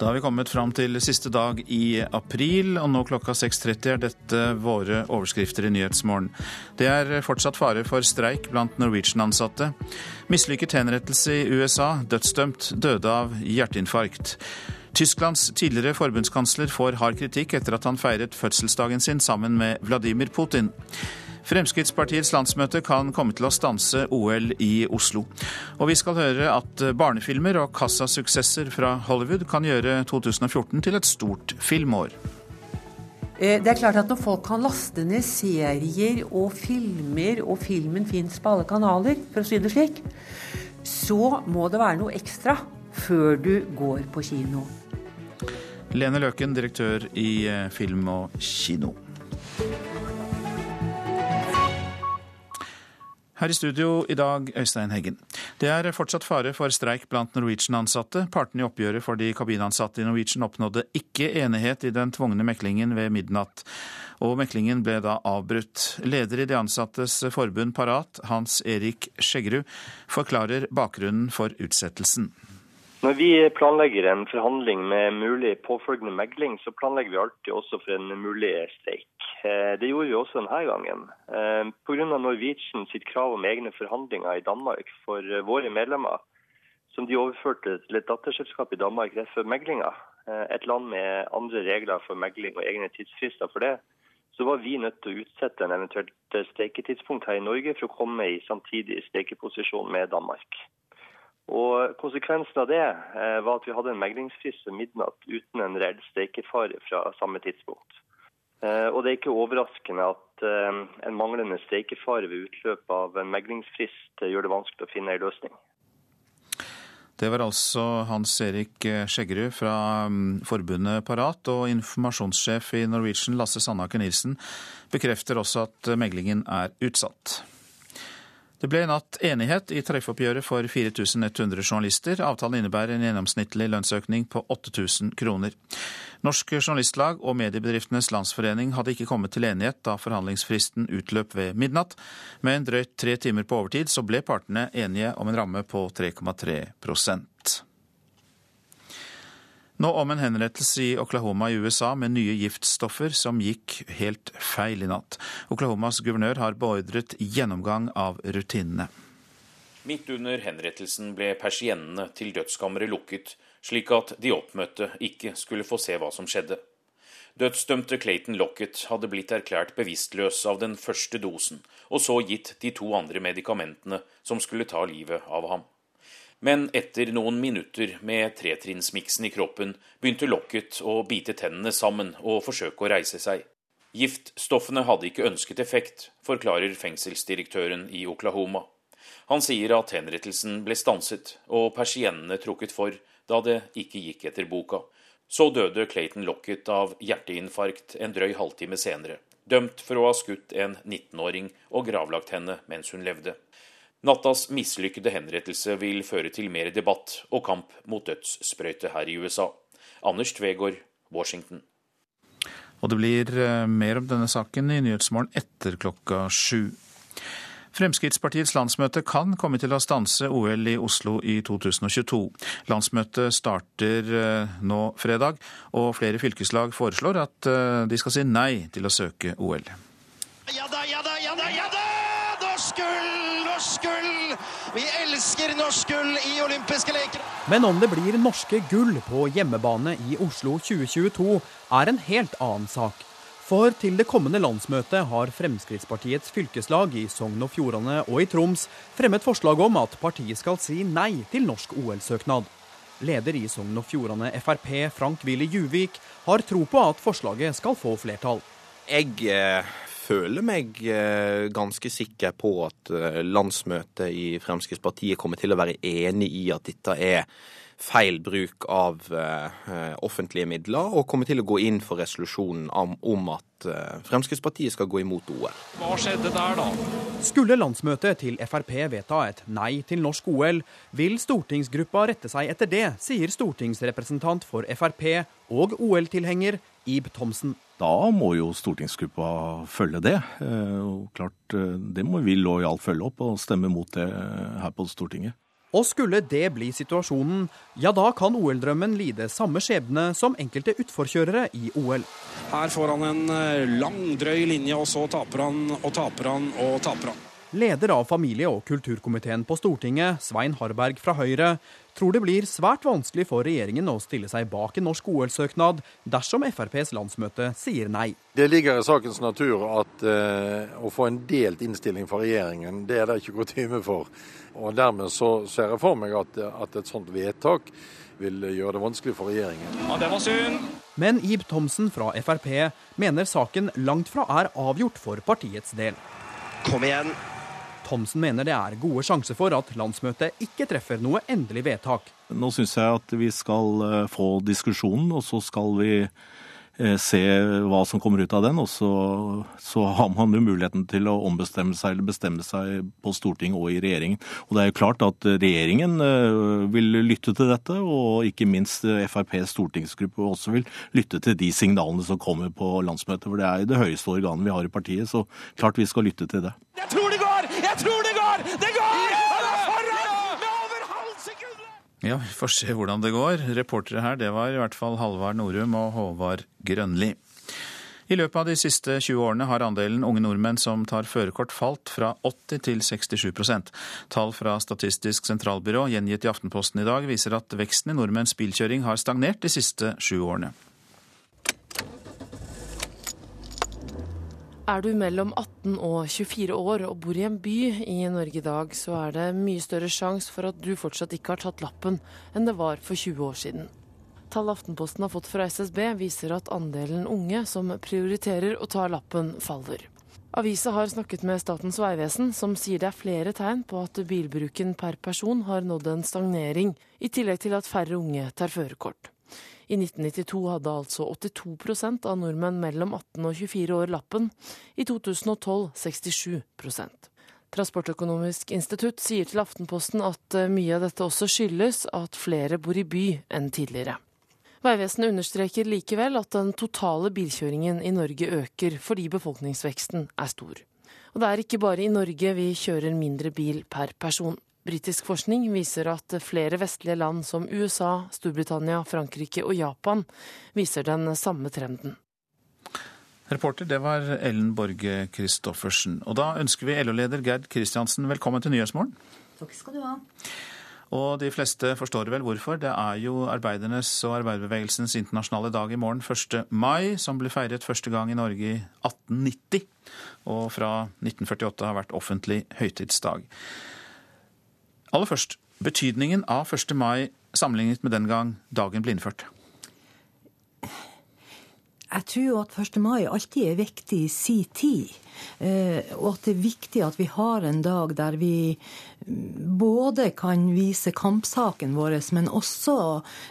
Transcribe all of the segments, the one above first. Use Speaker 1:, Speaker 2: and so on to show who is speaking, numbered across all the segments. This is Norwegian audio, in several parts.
Speaker 1: Da har vi kommet fram til siste dag i april, og nå klokka 6.30 er dette våre overskrifter i Nyhetsmorgen. Det er fortsatt fare for streik blant Norwegian-ansatte. Mislykket henrettelse i USA. Dødsdømt døde av hjerteinfarkt. Tysklands tidligere forbundskansler får hard kritikk etter at han feiret fødselsdagen sin sammen med Vladimir Putin. Fremskrittspartiets landsmøte kan komme til å stanse OL i Oslo. Og vi skal høre at barnefilmer og kassasuksesser fra Hollywood kan gjøre 2014 til et stort filmår.
Speaker 2: Eh, det er klart at Når folk kan laste ned serier og filmer, og filmen fins på alle kanaler, for å si det slik, så må det være noe ekstra før du går på kino.
Speaker 1: Lene Løken, direktør i eh, Film og Kino. Her i studio i dag, Øystein Heggen. Det er fortsatt fare for streik blant Norwegian-ansatte. Partene i oppgjøret for de kabinansatte i Norwegian oppnådde ikke enighet i den tvungne meklingen ved midnatt, og meklingen ble da avbrutt. Leder i De ansattes forbund Parat, Hans Erik Skjeggerud, forklarer bakgrunnen for utsettelsen.
Speaker 3: Når vi planlegger en forhandling med mulig påfølgende megling, så planlegger vi alltid også for en mulig streik. Eh, det gjorde vi også denne gangen. Eh, Pga. Norwegian sitt krav om egne forhandlinger i Danmark for eh, våre medlemmer, som de overførte til et datterselskap i Danmark rett før meglinga, et land med andre regler for megling og egne tidsfrister for det, så var vi nødt til å utsette en eventuelt streiketidspunkt her i Norge for å komme i samtidig streikeposisjon med Danmark. Og Konsekvensen av det var at vi hadde en meglingsfrist ved midnatt uten en reell streikefare fra samme tidspunkt. Eh, og det er ikke overraskende at eh, en manglende streikefare ved utløp av en meglingsfrist gjør det vanskelig å finne en løsning.
Speaker 1: Det var altså Hans Erik Skjeggerud fra mm, forbundet Parat, og informasjonssjef i Norwegian, Lasse Sandaker Nilsen, bekrefter også at meglingen er utsatt. Det ble i natt enighet i treffoppgjøret for 4100 journalister. Avtalen innebærer en gjennomsnittlig lønnsøkning på 8000 kroner. Norsk Journalistlag og Mediebedriftenes Landsforening hadde ikke kommet til enighet da forhandlingsfristen utløp ved midnatt. Med en drøyt tre timer på overtid så ble partene enige om en ramme på 3,3 nå om en henrettelse i Oklahoma i USA med nye giftstoffer som gikk helt feil i natt. Oklahomas guvernør har beordret gjennomgang av rutinene.
Speaker 4: Midt under henrettelsen ble persiennene til dødskammeret lukket, slik at de oppmøtte ikke skulle få se hva som skjedde. Dødsdømte Clayton Lockett hadde blitt erklært bevisstløs av den første dosen, og så gitt de to andre medikamentene som skulle ta livet av ham. Men etter noen minutter med tretrinnsmiksen i kroppen begynte Lockett å bite tennene sammen og forsøke å reise seg. Giftstoffene hadde ikke ønsket effekt, forklarer fengselsdirektøren i Oklahoma. Han sier at henrettelsen ble stanset og persiennene trukket for da det ikke gikk etter boka. Så døde Clayton Lockett av hjerteinfarkt en drøy halvtime senere, dømt for å ha skutt en 19-åring og gravlagt henne mens hun levde. Nattas mislykkede henrettelse vil føre til mer debatt og kamp mot dødssprøyte her i USA. Anders Tvegård, Washington.
Speaker 1: Og det blir eh, mer om denne saken i Nyhetsmorgen etter klokka sju. Fremskrittspartiets landsmøte kan komme til å stanse OL i Oslo i 2022. Landsmøtet starter eh, nå fredag, og flere fylkeslag foreslår at eh, de skal si nei til å søke OL.
Speaker 5: Ja da, ja da, elsker norsk gull i olympiske leker.
Speaker 6: Men om det blir norske gull på hjemmebane i Oslo 2022, er en helt annen sak. For til det kommende landsmøtet har Fremskrittspartiets fylkeslag i Sogn og Fjordane og i Troms fremmet forslag om at partiet skal si nei til norsk OL-søknad. Leder i Sogn og Fjordane Frp, Frank Willy Juvik, har tro på at forslaget skal få flertall.
Speaker 7: Jeg eh, føler meg eh, ganske sikker på at eh, landsmøtet i Fremskrittspartiet kommer til å være enig i at dette er feil bruk av uh, offentlige midler, og kommer til å gå inn for resolusjonen om, om at uh, Fremskrittspartiet skal gå imot OL.
Speaker 8: Hva skjedde der, da?
Speaker 6: Skulle landsmøtet til Frp vedta et nei til norsk OL, vil stortingsgruppa rette seg etter det, sier stortingsrepresentant for Frp og OL-tilhenger Ib Thomsen.
Speaker 9: Da må jo stortingsgruppa følge det. Eh, og klart, eh, Det må vi lojalt følge opp og stemme mot det her på Stortinget.
Speaker 6: Og skulle det bli situasjonen, ja da kan OL-drømmen lide samme skjebne som enkelte utforkjørere i OL.
Speaker 8: Her får han en eh, lang, drøy linje, og så taper han og taper han og taper han.
Speaker 6: Leder av familie- og kulturkomiteen på Stortinget, Svein Harberg fra Høyre, tror det blir svært vanskelig for regjeringen å stille seg bak en norsk OL-søknad dersom FrPs landsmøte sier nei.
Speaker 10: Det ligger i sakens natur at uh, å få en delt innstilling fra regjeringen, det er det ikke kutyme for. Og Dermed så ser jeg for meg at, at et sånt vedtak vil gjøre det vanskelig for regjeringen.
Speaker 8: Ja, det var synd.
Speaker 6: Men Ib Thomsen fra Frp mener saken langt fra er avgjort for partiets del.
Speaker 11: Kom igjen.
Speaker 6: Thomsen mener det er gode sjanser for at landsmøtet ikke treffer noe endelig vedtak.
Speaker 9: Nå syns jeg at vi skal eh, få diskusjonen, og så skal vi eh, se hva som kommer ut av den. Og så, så, har man jo muligheten til å ombestemme seg eller bestemme seg på Stortinget og i regjeringen. Og det er jo klart at regjeringen eh, vil lytte til dette, og ikke minst FrPs stortingsgruppe også vil lytte til de signalene som kommer på landsmøtet. For det er det høyeste organet vi har i partiet, så klart vi skal lytte til det.
Speaker 8: Jeg tror det går! Jeg tror det går! Det går! Han er foran med over halvt sekund!
Speaker 1: Ja, vi får se hvordan det går. Reportere her, det var i hvert fall Halvard Norum og Håvard Grønli. I løpet av de siste 20 årene har andelen unge nordmenn som tar førerkort falt fra 80 til 67% Tall fra Statistisk sentralbyrå gjengitt i Aftenposten i dag viser at veksten i nordmenns bilkjøring har stagnert de siste sju årene.
Speaker 12: Er du mellom 18 og 24 år og bor i en by i Norge i dag, så er det mye større sjanse for at du fortsatt ikke har tatt lappen enn det var for 20 år siden. Tall Aftenposten har fått fra SSB viser at andelen unge som prioriterer å ta lappen, faller. Avisa har snakket med Statens vegvesen, som sier det er flere tegn på at bilbruken per person har nådd en stagnering, i tillegg til at færre unge tar førerkort. I 1992 hadde altså 82% av nordmenn mellom 18 og 24 år lappen, i 2012 67% Transportøkonomisk institutt sier til Aftenposten at eh, mye av dette også skyldes at flere bor i by enn tidligere. Vegvesenet understreker likevel at den totale bilkjøringen i Norge øker fordi befolkningsveksten er stor. Og det er ikke bare i Norge vi kjører mindre bil per person. Britisk forskning viser at flere vestlige land som USA, Storbritannia, Frankrike og Japan viser den samme trenden.
Speaker 1: Reporter, det var Ellen Borge Christoffersen. Og da ønsker vi LO-leder Gerd Kristiansen velkommen til Nyhetsmorgen.
Speaker 2: Takk skal du ha.
Speaker 1: Og de fleste forstår vel hvorfor. Det er jo arbeidernes og arbeiderbevegelsens internasjonale dag i morgen, 1. mai, som ble feiret første gang i Norge i 1890. Og fra 1948 har vært offentlig høytidsdag. Aller først, betydningen av 1. mai sammenlignet med den gang dagen ble innført.
Speaker 2: Jeg tror at 1. mai alltid er viktig i si tid. Eh, og at det er viktig at vi har en dag der vi både kan vise kampsaken vår, men også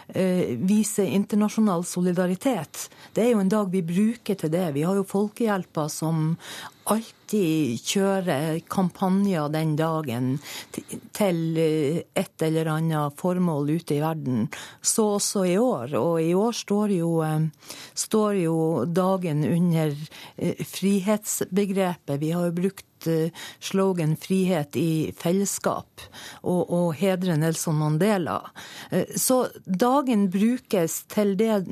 Speaker 2: eh, vise internasjonal solidaritet. Det er jo en dag vi bruker til det. Vi har jo Folkehjelpa som alltid kjører kampanjer den dagen til eh, et eller annet formål ute i verden. Så også i år. Og i år står jo, står jo dagen under frihetsbegrepet. Vi har jo brukt Eh, slogan 'frihet i fellesskap' og, og hedre Nelson Mandela. Eh, så dagen brukes til det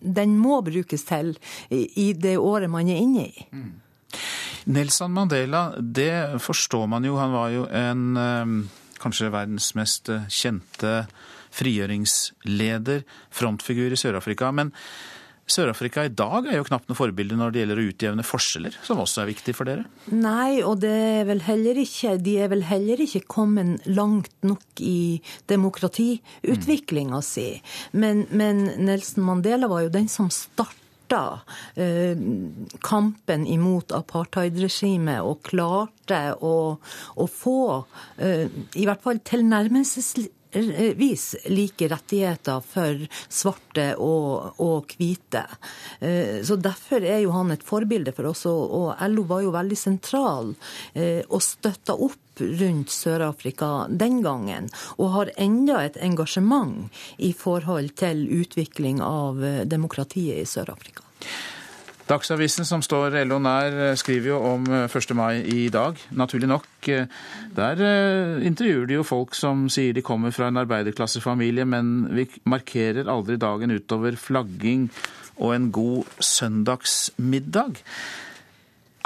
Speaker 2: den må brukes til i det året man er inne i. Mm.
Speaker 1: Nelson Mandela, det forstår man jo. Han var jo en eh, kanskje verdens mest kjente frigjøringsleder, frontfigur i Sør-Afrika. Men Sør-Afrika i dag er jo knapt noe forbilde når det gjelder å utjevne forskjeller, som også er viktig for dere?
Speaker 2: Nei, og er ikke, de er vel heller ikke kommet langt nok i demokratiutviklinga mm. si. Men, men Nelson Mandela var jo den som starta eh, kampen imot apartheidregimet og klarte å, å få eh, i hvert fall tilnærmelsesvis vis like rettigheter for svarte og, og hvite. Eh, så Derfor er jo han et forbilde for oss, og LO var jo veldig sentral eh, og støtta opp rundt Sør-Afrika den gangen, og har enda et engasjement i forhold til utvikling av eh, demokratiet i Sør-Afrika.
Speaker 1: Dagsavisen, som står LO nær, skriver jo om 1. mai i dag, naturlig nok. Der intervjuer de jo folk som sier de kommer fra en arbeiderklassefamilie, men vi markerer aldri dagen utover flagging og en god søndagsmiddag.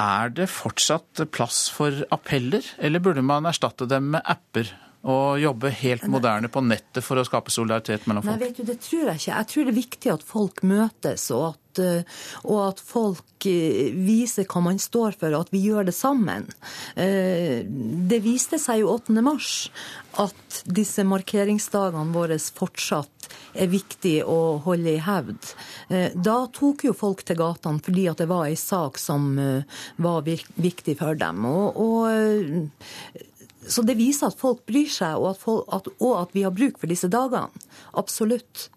Speaker 1: Er det fortsatt plass for appeller, eller burde man erstatte dem med apper? og jobbe helt moderne på nettet for å skape solidaritet mellom folk?
Speaker 2: Nei, vet du, Det tror jeg ikke. Jeg tror det er viktig at folk møtes, og at, eh, og at folk eh, viser hva man står for, og at vi gjør det sammen. Eh, det viste seg jo 8. mars at disse markeringsdagene våre fortsatt er viktig å holde i hevd. Da tok jo folk til gatene fordi at det var ei sak som var viktig for dem. Og, og så det viser at folk bryr seg, og at, folk, at, og at vi har bruk for disse dagene. Absolutt.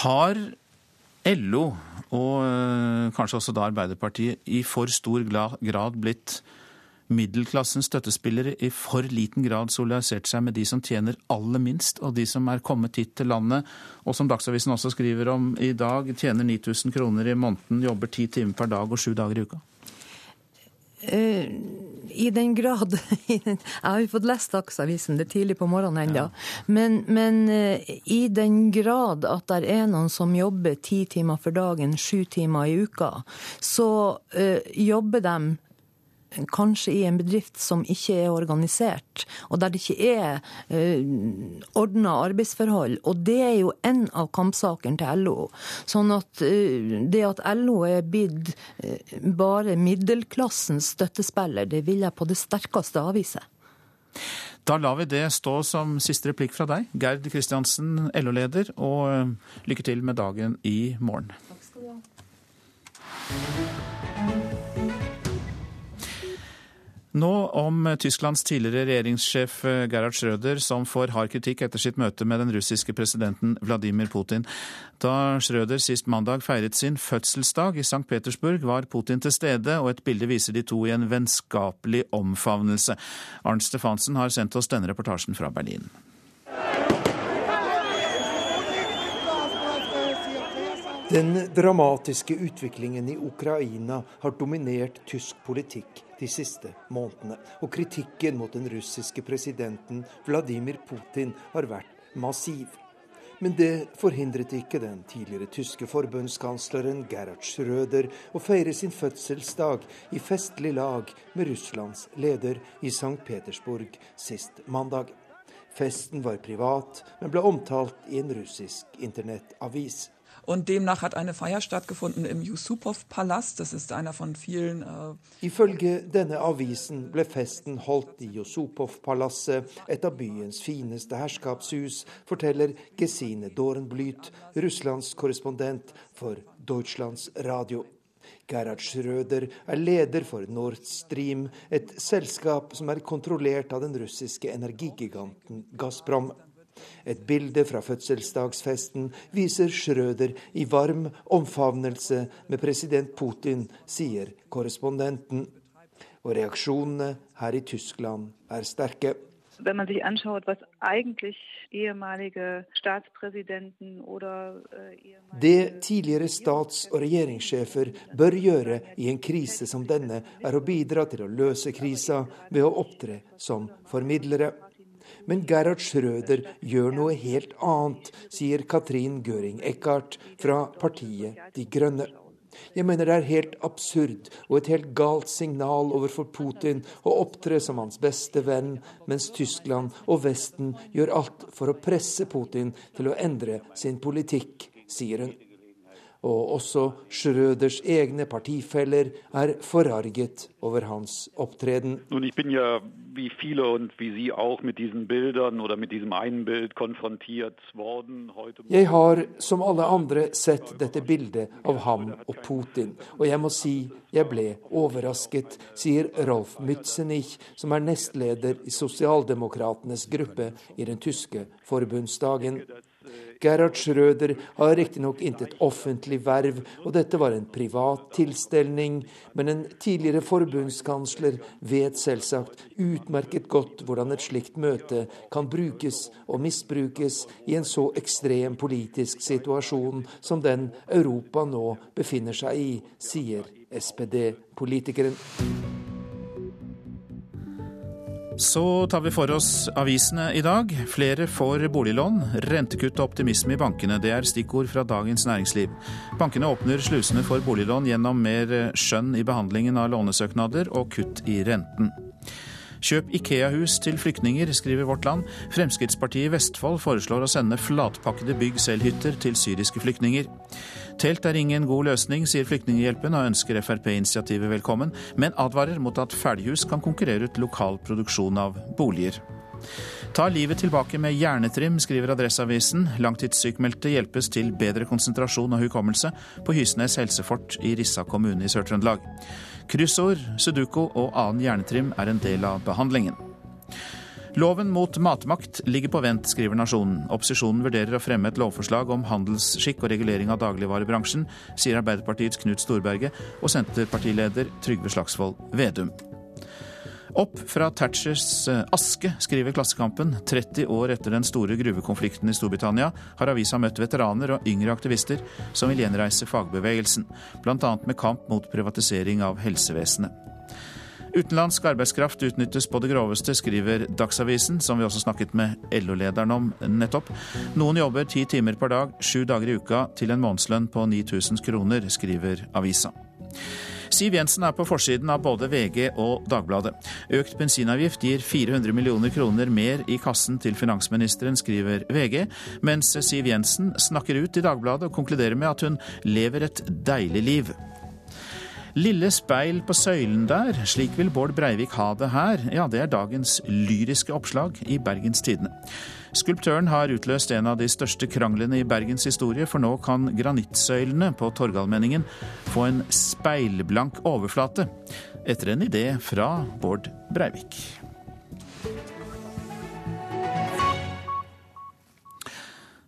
Speaker 1: Har LO, og øh, kanskje også da Arbeiderpartiet, i for stor grad blitt middelklassens støttespillere i for liten grad solidarisert seg med de som tjener aller minst, og de som er kommet hit til landet, og som Dagsavisen også skriver om i dag, tjener 9000 kroner i måneden, jobber ti timer per dag og sju dager i uka?
Speaker 2: I den grad Jeg har jo fått lest Dagsavisen, det er tidlig på morgenen ennå. Ja. Men, men uh, i den grad at det er noen som jobber ti timer for dagen, sju timer i uka, så uh, jobber de kanskje i en bedrift som ikke er organisert, og der det ikke er uh, ordna arbeidsforhold. Og det er jo en av kampsakene til LO. Sånn at uh, det at LO er blitt uh, bare middelklassens støttespiller, det vil jeg på det sterkeste avvise.
Speaker 1: Da lar vi det stå som siste replikk fra deg, Gerd Kristiansen, LO-leder, og lykke til med dagen i morgen. Takk skal du ha. Nå om Tysklands tidligere regjeringssjef eh, Gerhard Schrøder, som får hard kritikk etter sitt møte med den russiske presidenten Vladimir Putin. Da Schrøder sist mandag feiret sin fødselsdag i St. Petersburg, var Putin til stede, og et bilde viser de to i en vennskapelig omfavnelse. Arnt Stefansen har sendt oss denne reportasjen fra Berlin.
Speaker 13: Den dramatiske utviklingen i Ukraina har dominert tysk politikk de siste månedene. Og kritikken mot den russiske presidenten Vladimir Putin har vært massiv. Men det forhindret ikke den tidligere tyske forbundskansleren Gerhard Schröder å feire sin fødselsdag i festlig lag med Russlands leder i St. Petersburg sist mandag. Festen var privat, men ble omtalt i en russisk internettavis.
Speaker 14: Und demnach hat eine Feier stattgefunden im Yusupov-Palast. Das ist einer von vielen äh
Speaker 13: Ifølge denne avisen ble festen holdt i Yusupov-palasset, et av byens fineste herskapshus, forteller Gesine Dorenblyt, Russlands korrespondent for Deutschlands Radio. Gerhard Schrøder er leder for Nord Stream, et selskap som er kontrollert av den russiske energigiganten Gazprom. Et bilde fra fødselsdagsfesten viser Schrøder i varm omfavnelse med president Putin, sier korrespondenten. Og reaksjonene her i Tyskland er sterke.
Speaker 15: Wenn man sich anschaut, was eigentlich ehemalige Staatspräsidenten oder
Speaker 13: äh, Det tidligere stats- og regjeringssjefer bør gjøre i en krise som denne, er å bidra til å løse krisa ved å opptre som formidlere. Men Gerhard Schrøder gjør noe helt annet, sier Katrin Göring Eckardt fra partiet De Grønne. Jeg mener det er helt absurd og et helt galt signal overfor Putin å opptre som hans beste venn, mens Tyskland og Vesten gjør alt for å presse Putin til å endre sin politikk, sier hun. Og også Schrøders egne partifeller er forarget over hans opptreden.
Speaker 16: wie viele und wie Sie auch mit diesen Bildern oder mit diesem einen Bild konfrontiert worden heute.
Speaker 13: Jeg har, som alle andre, sett dette bildet av ham og Putin, og jeg må si jeg ble overrasket, sier Rolf Mützenich, som er nestleder i Sosialdemokratenes gruppe i den tyske forbundsdagen. Gerhard Schrøder har riktignok intet offentlig verv, og dette var en privat tilstelning, men en tidligere forbundskansler vet selvsagt utmerket godt hvordan et slikt møte kan brukes og misbrukes i en så ekstrem politisk situasjon som den Europa nå befinner seg i, sier SPD-politikeren.
Speaker 1: Så tar vi for oss avisene i dag. Flere får boliglån. Rentekutt og optimisme i bankene, det er stikkord fra Dagens Næringsliv. Bankene åpner slusene for boliglån gjennom mer skjønn i behandlingen av lånesøknader og kutt i renten. Kjøp Ikea-hus til flyktninger, skriver Vårt Land. Fremskrittspartiet i Vestfold foreslår å sende flatpakkede bygg selv-hytter til syriske flyktninger. Telt er ingen god løsning, sier Flyktninghjelpen og ønsker Frp-initiativet velkommen, men advarer mot at ferdighus kan konkurrere ut lokal produksjon av boliger. Ta livet tilbake med hjernetrim, skriver Adresseavisen. Langtidssykmeldte hjelpes til bedre konsentrasjon og hukommelse på Hysnes helsefort i Rissa kommune i Sør-Trøndelag. Kryssord, sudoku og annen hjernetrim er en del av behandlingen. Loven mot matmakt ligger på vent, skriver Nasjonen. Opposisjonen vurderer å fremme et lovforslag om handelsskikk og regulering av dagligvarebransjen, sier Arbeiderpartiets Knut Storberget og Senterpartileder Trygve Slagsvold Vedum. Opp fra Thatchers eh, aske, skriver Klassekampen. 30 år etter den store gruvekonflikten i Storbritannia har avisa møtt veteraner og yngre aktivister som vil gjenreise fagbevegelsen, bl.a. med kamp mot privatisering av helsevesenet. Utenlandsk arbeidskraft utnyttes på det groveste, skriver Dagsavisen, som vi også snakket med LO-lederen om nettopp. Noen jobber ti timer per dag, sju dager i uka, til en månedslønn på 9000 kroner, skriver avisa. Siv Jensen er på forsiden av både VG og Dagbladet. Økt bensinavgift gir 400 millioner kroner mer i kassen til finansministeren, skriver VG, mens Siv Jensen snakker ut i Dagbladet og konkluderer med at hun lever et deilig liv. Lille speil på søylen der, slik vil Bård Breivik ha det her. Ja, det er dagens lyriske oppslag i Bergens Tidende. Skulptøren har utløst en av de største kranglene i Bergens historie, for nå kan granittsøylene på Torgallmenningen få en speilblank overflate, etter en idé fra Bård Breivik.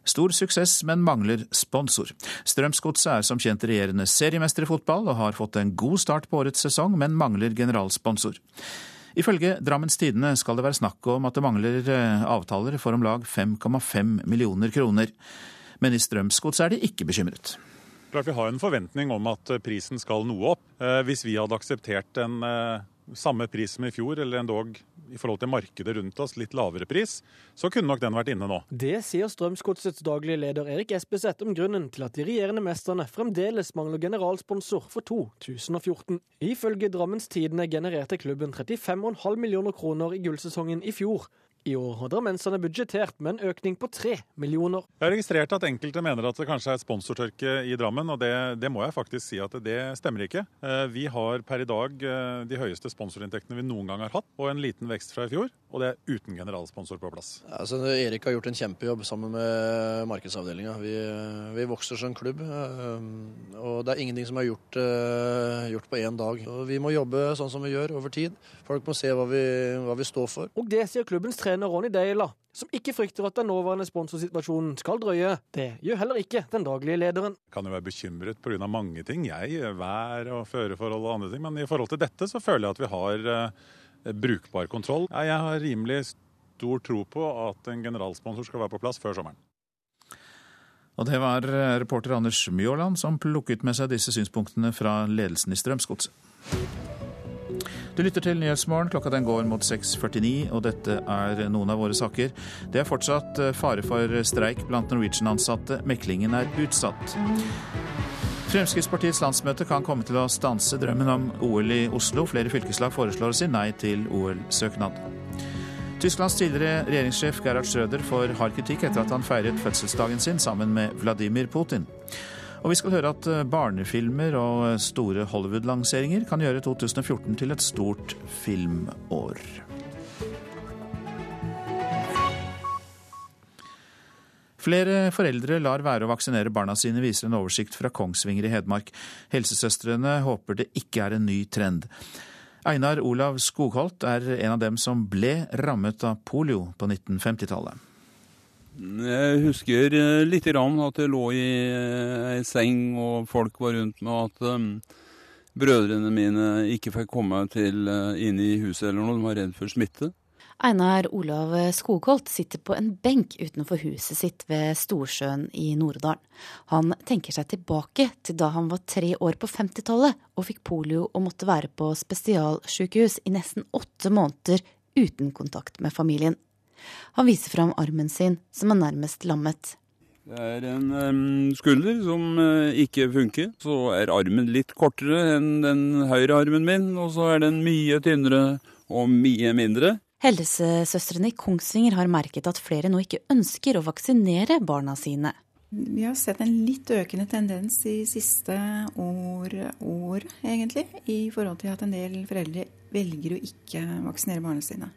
Speaker 1: Stor suksess, men mangler sponsor. Strømsgodset er som kjent regjerende seriemester i fotball og har fått en god start på årets sesong, men mangler generalsponsor. Ifølge Drammens Tidende skal det være snakk om at det mangler eh, avtaler for om lag 5,5 millioner kroner. Men i Strømsgodset er de ikke bekymret.
Speaker 17: Klart Vi har en forventning om at prisen skal noe opp. Eh, hvis vi hadde akseptert en eh, samme pris som i fjor, eller endog i forhold til markedet rundt oss litt lavere pris, så kunne nok den vært inne nå.
Speaker 18: Det sier Strømsgodsets daglige leder Erik Espeseth om grunnen til at de regjerende mesterne fremdeles mangler generalsponsor for 2014. Ifølge Drammens Tidende genererte klubben 35,5 millioner kroner i gullsesongen i fjor. I år har drammenserne budsjettert med en økning på tre millioner.
Speaker 17: Jeg har registrert at enkelte mener at det kanskje er sponsortørke i Drammen, og det, det, må jeg faktisk si at det stemmer ikke. Eh, vi har per i dag eh, de høyeste sponsorinntektene vi noen gang har hatt, og en liten vekst fra i fjor. Og det er uten generalsponsor på plass.
Speaker 19: Altså, Erik har gjort en kjempejobb sammen med markedsavdelinga. Vi, vi, vokser som klubb, eh, og det er ingenting som er gjort, gjort på én dag. Og vi må jobbe sånn som vi gjør over tid. Folk må se hva vi, hva vi står for.
Speaker 18: Og det sier klubbens trener Ronny Deila, som ikke frykter at den nåværende sponsorsituasjonen skal drøye. Det gjør heller ikke den daglige lederen.
Speaker 17: Jeg Kan jo være bekymret pga. mange ting, jeg, vær og føreforhold og andre ting. Men i forhold til dette så føler jeg at vi har eh, brukbar kontroll. Jeg har rimelig stor tro på at en generalsponsor skal være på plass før sommeren.
Speaker 1: Og det var eh, reporter Anders Mjåland som plukket med seg disse synspunktene fra ledelsen i Strømsgodset. Du lytter til Nyhetsmorgen. Klokka den går mot 6.49, og dette er noen av våre saker. Det er fortsatt eh, fare for streik blant Norwegian-ansatte. Meklingen er utsatt. Fremskrittspartiets landsmøte kan komme til å stanse drømmen om OL i Oslo. Flere fylkeslag foreslår å si nei til OL-søknad. Tysklands tidligere regjeringssjef Gerhard Schröder får hard kritikk etter at han feiret fødselsdagen sin sammen med Vladimir Putin. Og vi skal høre at eh, barnefilmer og store Hollywood-lanseringer kan gjøre 2014 til et stort filmår. Flere foreldre lar være å vaksinere barna sine, viser en oversikt fra Kongsvinger i Hedmark. Helsesøstrene håper det ikke er en ny trend. Einar Olav Skogholt er en av dem som ble rammet av polio på 1950-tallet.
Speaker 20: Jeg husker eh, litt at jeg lå i eh, ei seng og folk var rundt meg, at um, brødrene mine ikke fikk komme til inn i huset eller noe, de var redd for smitte.
Speaker 21: Einar Olav Skogholt sitter på en benk utenfor huset sitt ved Storsjøen i Nord-Odal. Han tenker seg tilbake til da han var tre år på 50-tallet og fikk polio og måtte være på spesialsykehus i nesten åtte måneder uten kontakt med familien. Han viser fram armen sin, som er nærmest lammet.
Speaker 20: Det er en um, skulder som uh, ikke funker. Så er armen litt kortere enn den høyre armen min, og så er den mye tynnere og mye mindre.
Speaker 21: Helsesøstrene i Kongsvinger har merket at flere nå ikke ønsker å vaksinere barna sine.
Speaker 22: Vi har sett en litt økende tendens de siste år, år, egentlig, i forhold til at en del foreldre velger å ikke vaksinere barna sine.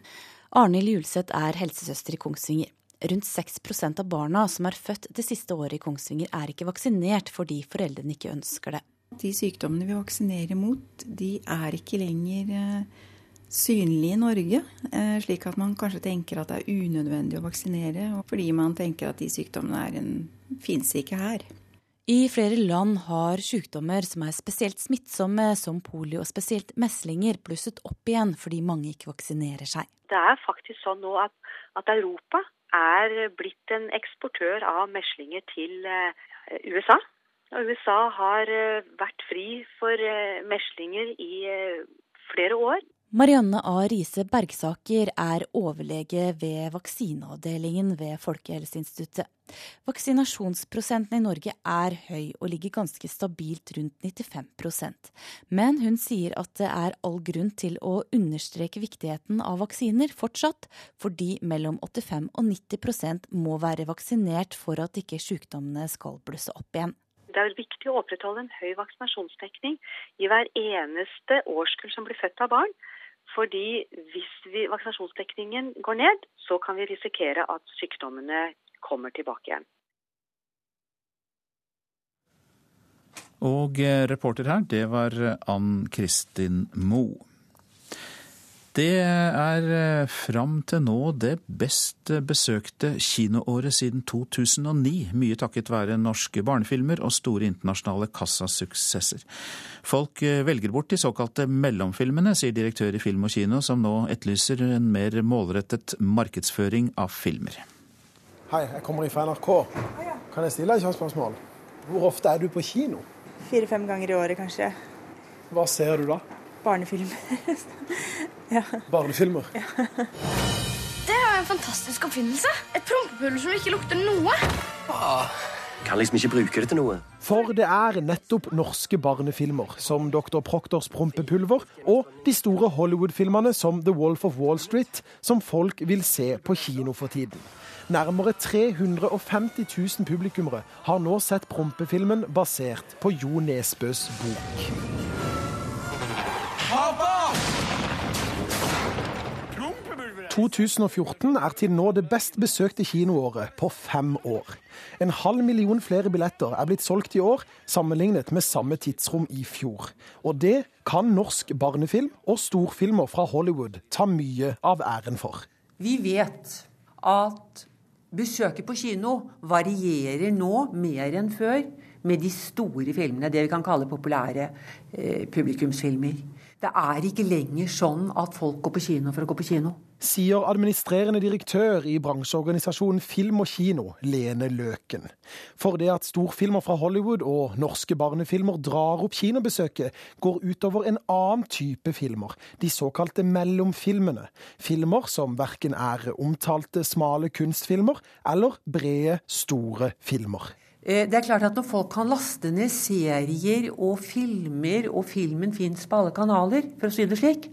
Speaker 21: Arnhild Julseth er helsesøster i Kongsvinger. Rundt 6% av barna som er født det siste året i Kongsvinger, er ikke vaksinert fordi foreldrene ikke ønsker det.
Speaker 22: De sykdommene vi vaksinerer mot, de er ikke lenger eh, synlige i Norge. Eh, slik at man kanskje tenker at det er unødvendig å vaksinere, fordi man tenker at de sykdommene fins ikke her.
Speaker 21: I flere land har sykdommer som er spesielt smittsomme, som polio og spesielt meslinger, plusset opp igjen fordi mange ikke vaksinerer seg.
Speaker 5: Det er faktisk sånn nå at, at Europa er blitt en eksportør av meslinger til uh, USA. Og USA har uh, vært fri for uh, meslinger i flere år.
Speaker 21: Marianne A. Riise Bergsaker er overlege ved vaksineavdelingen ved Folkehelseinstituttet. Vaksinasjonsprosenten i Norge er høy og ligger ganske stabilt rundt 95% Men hun sier at det er all grunn til å understreke viktigheten av vaksiner fortsatt, fordi mellom 85 og 90% må være vaksinert for at ikke sykdommene skal blusse opp igjen.
Speaker 5: Det er viktig å opprettholde en høy vaksinasjonsdekning i hver eneste årskull som blir født av barn. Fordi hvis vi, vaksinasjonsdekningen går ned, så kan vi risikere at sykdommene kommer tilbake igjen.
Speaker 1: Og eh, reporter her, det var Ann Kristin Moe. Det er eh, fram til nå det best besøkte kinoåret siden 2009, mye takket være norske barnefilmer og store internasjonale kassasuksesser. Folk eh, velger bort de såkalte mellomfilmene, sier direktør i Film og Kino, som nå etterlyser en mer målrettet markedsføring av filmer.
Speaker 23: Hei, jeg kommer fra NRK. Kan jeg stille deg et spørsmål? Hvor ofte er du på kino?
Speaker 24: Fire-fem ganger i året, kanskje.
Speaker 23: Hva ser du da?
Speaker 24: Barnefilmer.
Speaker 23: ja. Barnefilmer?
Speaker 24: Ja.
Speaker 25: Det er en fantastisk oppfinnelse. Et prompepulver som ikke lukter noe.
Speaker 26: Ah, kan liksom ikke bruke det til noe.
Speaker 23: For det er nettopp norske barnefilmer som Dr. Proctors prompepulver og de store Hollywood-filmene som The Wolf of Wall Street som folk vil se på kino for tiden. Nærmere 350 000 publikummere har nå sett prompefilmen basert på Jo Nesbøs bok. 2014 er til nå det best besøkte kinoåret på fem år. En halv million flere billetter er blitt solgt i år, sammenlignet med samme tidsrom i fjor. Og det kan norsk barnefilm og storfilmer fra Hollywood ta mye av æren for.
Speaker 27: Vi vet at besøket på kino varierer nå mer enn før med de store filmene, det vi kan kalle populære eh, publikumsfilmer. Det er ikke lenger sånn at folk går på kino for å gå på kino.
Speaker 23: Sier administrerende direktør i bransjeorganisasjonen Film og Kino, Lene Løken. For det at storfilmer fra Hollywood og norske barnefilmer drar opp kinobesøket, går utover en annen type filmer, de såkalte mellomfilmene. Filmer som verken er omtalte smale kunstfilmer eller brede, store filmer.
Speaker 27: Eh, det er klart at Når folk kan laste ned serier og filmer, og filmen fins på alle kanaler, for å si det slik,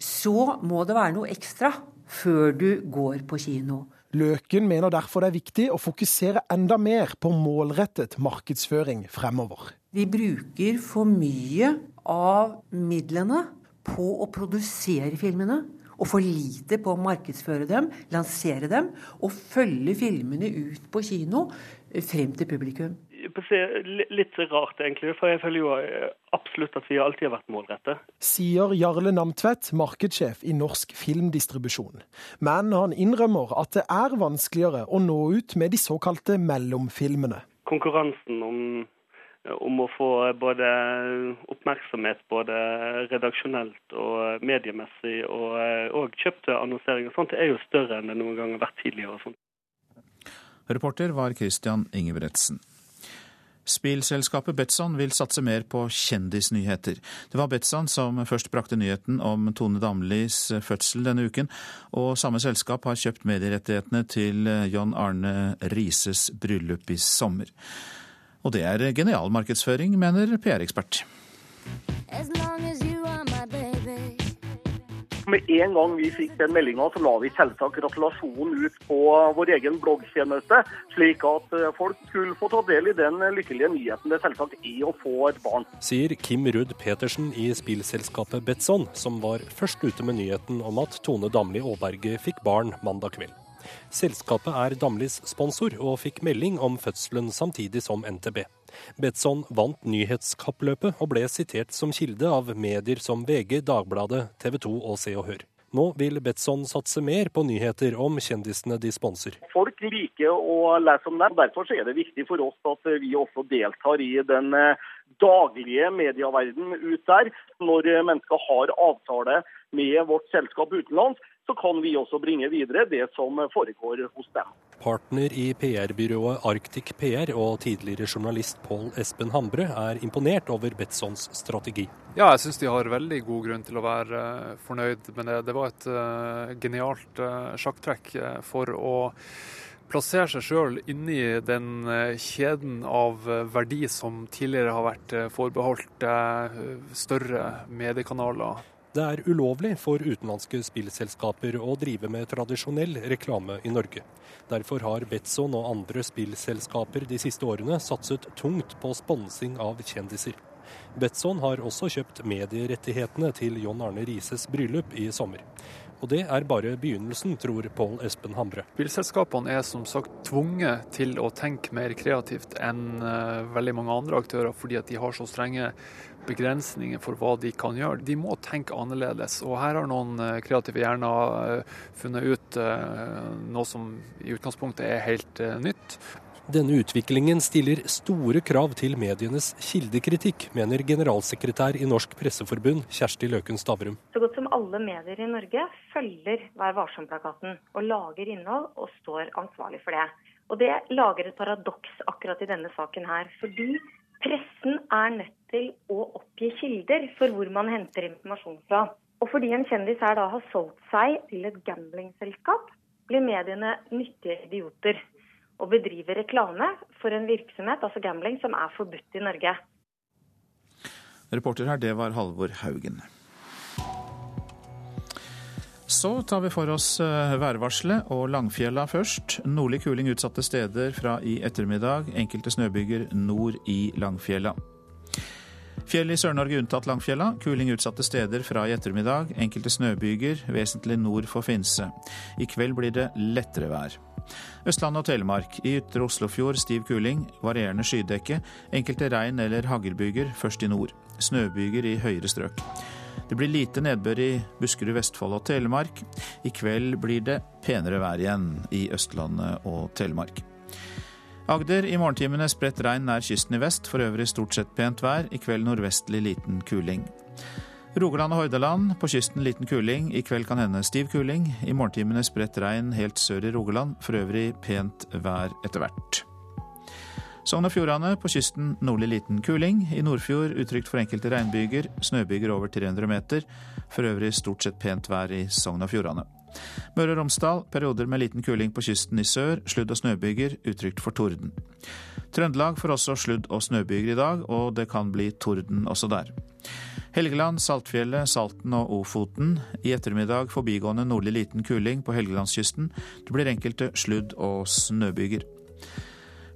Speaker 27: så må det være noe ekstra før du går på kino.
Speaker 23: Løken mener derfor det er viktig å fokusere enda mer på målrettet markedsføring fremover.
Speaker 27: Vi bruker for mye av midlene på å produsere filmene og for lite på å markedsføre dem, lansere dem og følge filmene ut på kino frem til publikum.
Speaker 28: litt rart, egentlig. For jeg føler jo eh, absolutt at vi alltid har vært målrette.
Speaker 23: Sier Jarle Namtvedt, markedssjef i Norsk Filmdistribusjon. Men han innrømmer at det er vanskeligere å nå ut med de såkalte mellomfilmene.
Speaker 28: Konkurransen om, om å få både oppmerksomhet både redaksjonelt og mediemessig, og, og kjøpte annonseringer, og sånt er jo større enn det noen gang har vært tidligere. og sånt.
Speaker 1: Reporter var Christian Ingebretsen. Spillselskapet Betson vil satse mer på kjendisnyheter. Det var Betson som først brakte nyheten om Tone Damlis fødsel denne uken, og samme selskap har kjøpt medierettighetene til John Arne Rises bryllup i sommer. Og det er genial markedsføring, mener PR-ekspert.
Speaker 29: Med en gang vi fikk den meldinga, så la vi selvsagt gratulasjonen ut på vår egen bloggtjeneste, slik at eh, folk skulle få ta del i den lykkelige nyheten det selvsagt er å få et barn.
Speaker 30: Sier Kim Rudd Petersen i spillselskapet Betson, som var først ute med nyheten om at Tone Damli Aaberge fikk barn mandag kveld. Selskapet er Damlis sponsor, og fikk melding om fødselen samtidig som NTB. Betson vant nyhetskappløpet og ble sitert som kilde av medier som VG, Dagbladet, TV 2 og Se og Hør. Nå vil Betson satse mer på nyheter om kjendisene de sponser.
Speaker 29: Folk liker å lese om dem. Derfor er det viktig for oss at vi også deltar i den eh, daglige medieverden ut der. Når mennesker har avtale med vårt selskap utenlands, så kan vi også bringe videre det som foregår hos dem.
Speaker 30: Partner i PR-byrået Arctic PR og tidligere journalist Pål Espen Hambre er imponert over Betsons strategi.
Speaker 31: Ja, jeg syns de har veldig god grunn til å være uh, fornøyd med det. Det var et uh, genialt uh, sjakktrekk for å plassere seg sjøl inni den kjeden av verdi som tidligere har vært forbeholdt større mediekanaler.
Speaker 30: Det er ulovlig for utenlandske spillselskaper å drive med tradisjonell reklame i Norge. Derfor har Betson og andre spillselskaper de siste årene satset tungt på sponsing av kjendiser. Betson har også kjøpt medierettighetene til John Arne Rises bryllup i sommer. Og det er bare begynnelsen, tror Pål Espen Hamre.
Speaker 31: Bilselskapene er som sagt tvunget til å tenke mer kreativt enn uh, veldig mange andre aktører, fordi at de har så strenge begrensninger for hva de kan gjøre. De må tenke annerledes. Og her har noen uh, kreative hjerner uh, funnet ut noe som i utgangspunktet er helt nytt.
Speaker 30: Denne utviklingen stiller store krav til medienes kildekritikk, mener generalsekretær i Norsk Presseforbund Kjersti Løken Stavrum.
Speaker 32: Så godt som alle medier i Norge følger Vær varsom-plakaten og lager innhold og står ansvarlig for det. Og Det lager et paradoks akkurat i denne saken her. Fordi pressen er nødt til å oppgi kilder for hvor man henter informasjon fra. Og fordi en kjendis her da har solgt seg til et gamblingselskap, blir mediene nyttige idioter og bedriver reklame for en virksomhet, altså gambling, som er forbudt i Norge.
Speaker 1: Reporter her, det var Halvor Haugen. Så tar vi for oss eh, værvarselet og Langfjella først. Nordlig kuling utsatte steder fra i ettermiddag. Enkelte snøbyger nord i Langfjella. Fjell i Sør-Norge unntatt Langfjella. Kuling utsatte steder fra i ettermiddag. Enkelte snøbyger vesentlig nord for Finse. I kveld blir det lettere vær. Østlandet og Telemark. I ytre Oslofjord stiv kuling, varierende skydekke. Enkelte regn- eller haglbyger først i nord. Snøbyger i høyere strøk. Det blir lite nedbør i Buskerud, Vestfold og Telemark. I kveld blir det penere vær igjen i Østlandet og Telemark. Agder i morgentimene spredt regn nær kysten i vest, for øvrig stort sett pent vær. I kveld nordvestlig liten kuling. Rogaland og Hordaland. På kysten liten kuling. I kveld kan hende stiv kuling. I morgentimene spredt regn helt sør i Rogaland. For øvrig pent vær etter hvert. Sogn og Fjordane. På kysten nordlig liten kuling. I Nordfjord utrygt for enkelte regnbyger. Snøbyger over 300 meter. For øvrig stort sett pent vær i Sogn og Fjordane. Møre og Romsdal perioder med liten kuling på kysten i sør. Sludd- og snøbyger utrygt for torden. Trøndelag får også sludd- og snøbyger i dag, og det kan bli torden også der. Helgeland, Saltfjellet, Salten og Ofoten. I ettermiddag forbigående nordlig liten kuling på Helgelandskysten. Det blir enkelte sludd- og snøbyger.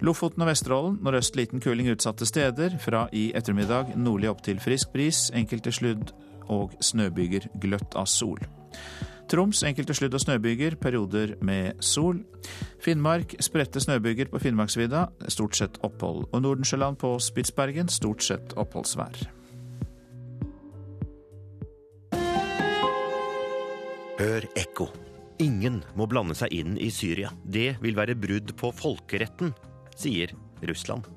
Speaker 1: Lofoten og Vesterålen nordøst liten kuling utsatte steder. Fra i ettermiddag nordlig opp til frisk bris. Enkelte sludd- og snøbyger gløtt av sol. Troms enkelte sludd- og snøbyger, perioder med sol. Finnmark spredte snøbyger på Finnmarksvidda, stort sett opphold. Og Nordensjøland på Spitsbergen stort sett oppholdsvær.
Speaker 33: Hør ekko. Ingen må blande seg inn i Syria. Det vil være brudd på folkeretten, sier Russland.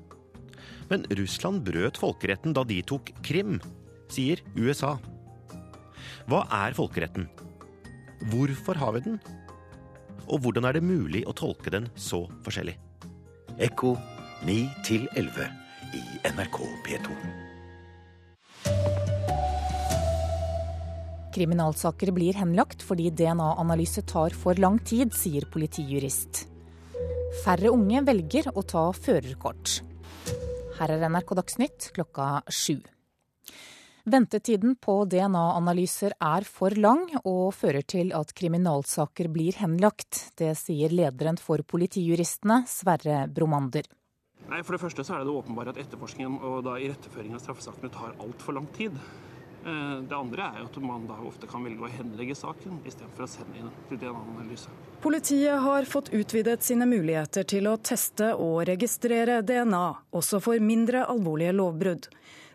Speaker 33: Men Russland brøt folkeretten da de tok Krim, sier USA. Hva er folkeretten? Hvorfor har vi den? Og hvordan er det mulig å tolke den så forskjellig? Ekko 9 11 i NRK P2.
Speaker 34: Kriminalsaker blir henlagt fordi DNA-analyse tar for lang tid, sier politijurist. Færre unge velger å ta førerkort. Her er NRK Dagsnytt klokka sju. Ventetiden på DNA-analyser er for lang og fører til at kriminalsaker blir henlagt. Det sier lederen for Politijuristene, Sverre Bromander.
Speaker 30: Nei, For det første så er det det åpenbare at etterforskningen og da iretteføringen av straffesakene tar altfor lang tid. Eh, det andre er at man da ofte kan velge å henlegge saken istedenfor å sende inn til DNA-analyse.
Speaker 35: Politiet har fått utvidet sine muligheter til å teste og registrere DNA, også for mindre alvorlige lovbrudd.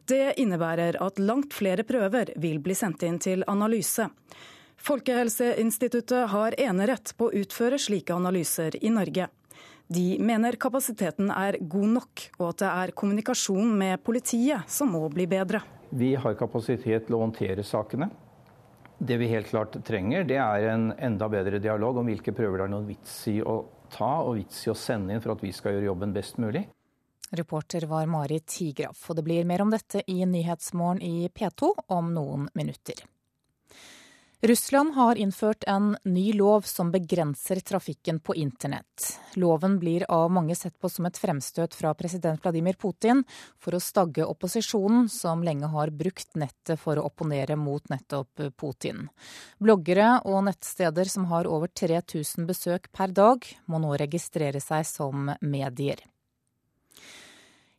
Speaker 35: Det innebærer at langt flere prøver vil bli sendt inn til analyse. Folkehelseinstituttet har enerett på å utføre slike analyser i Norge. De mener kapasiteten er god nok, og at det er kommunikasjon med politiet som må bli bedre.
Speaker 36: Vi har kapasitet til å håndtere sakene. Det vi helt klart trenger, det er en enda bedre dialog om hvilke prøver det er noen vits i å ta og vits i å sende inn for at vi skal gjøre jobben best mulig.
Speaker 34: Reporter var Marit Tigraf, og det blir mer om dette i Nyhetsmorgen i P2 om noen minutter. Russland har innført en ny lov som begrenser trafikken på internett. Loven blir av mange sett på som et fremstøt fra president Vladimir Putin for å stagge opposisjonen, som lenge har brukt nettet for å opponere mot nettopp Putin. Bloggere og nettsteder som har over 3000 besøk per dag, må nå registrere seg som medier.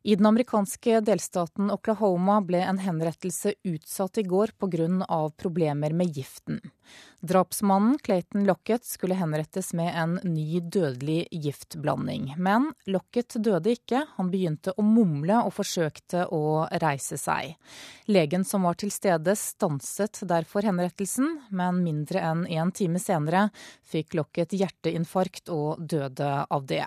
Speaker 34: I den amerikanske delstaten Oklahoma ble en henrettelse utsatt i går pga. problemer med giften. Drapsmannen Clayton Lockett skulle henrettes med en ny dødelig giftblanding. Men Lockett døde ikke, han begynte å mumle og forsøkte å reise seg. Legen som var til stede stanset derfor henrettelsen, men mindre enn en time senere fikk Lockett hjerteinfarkt og døde av det.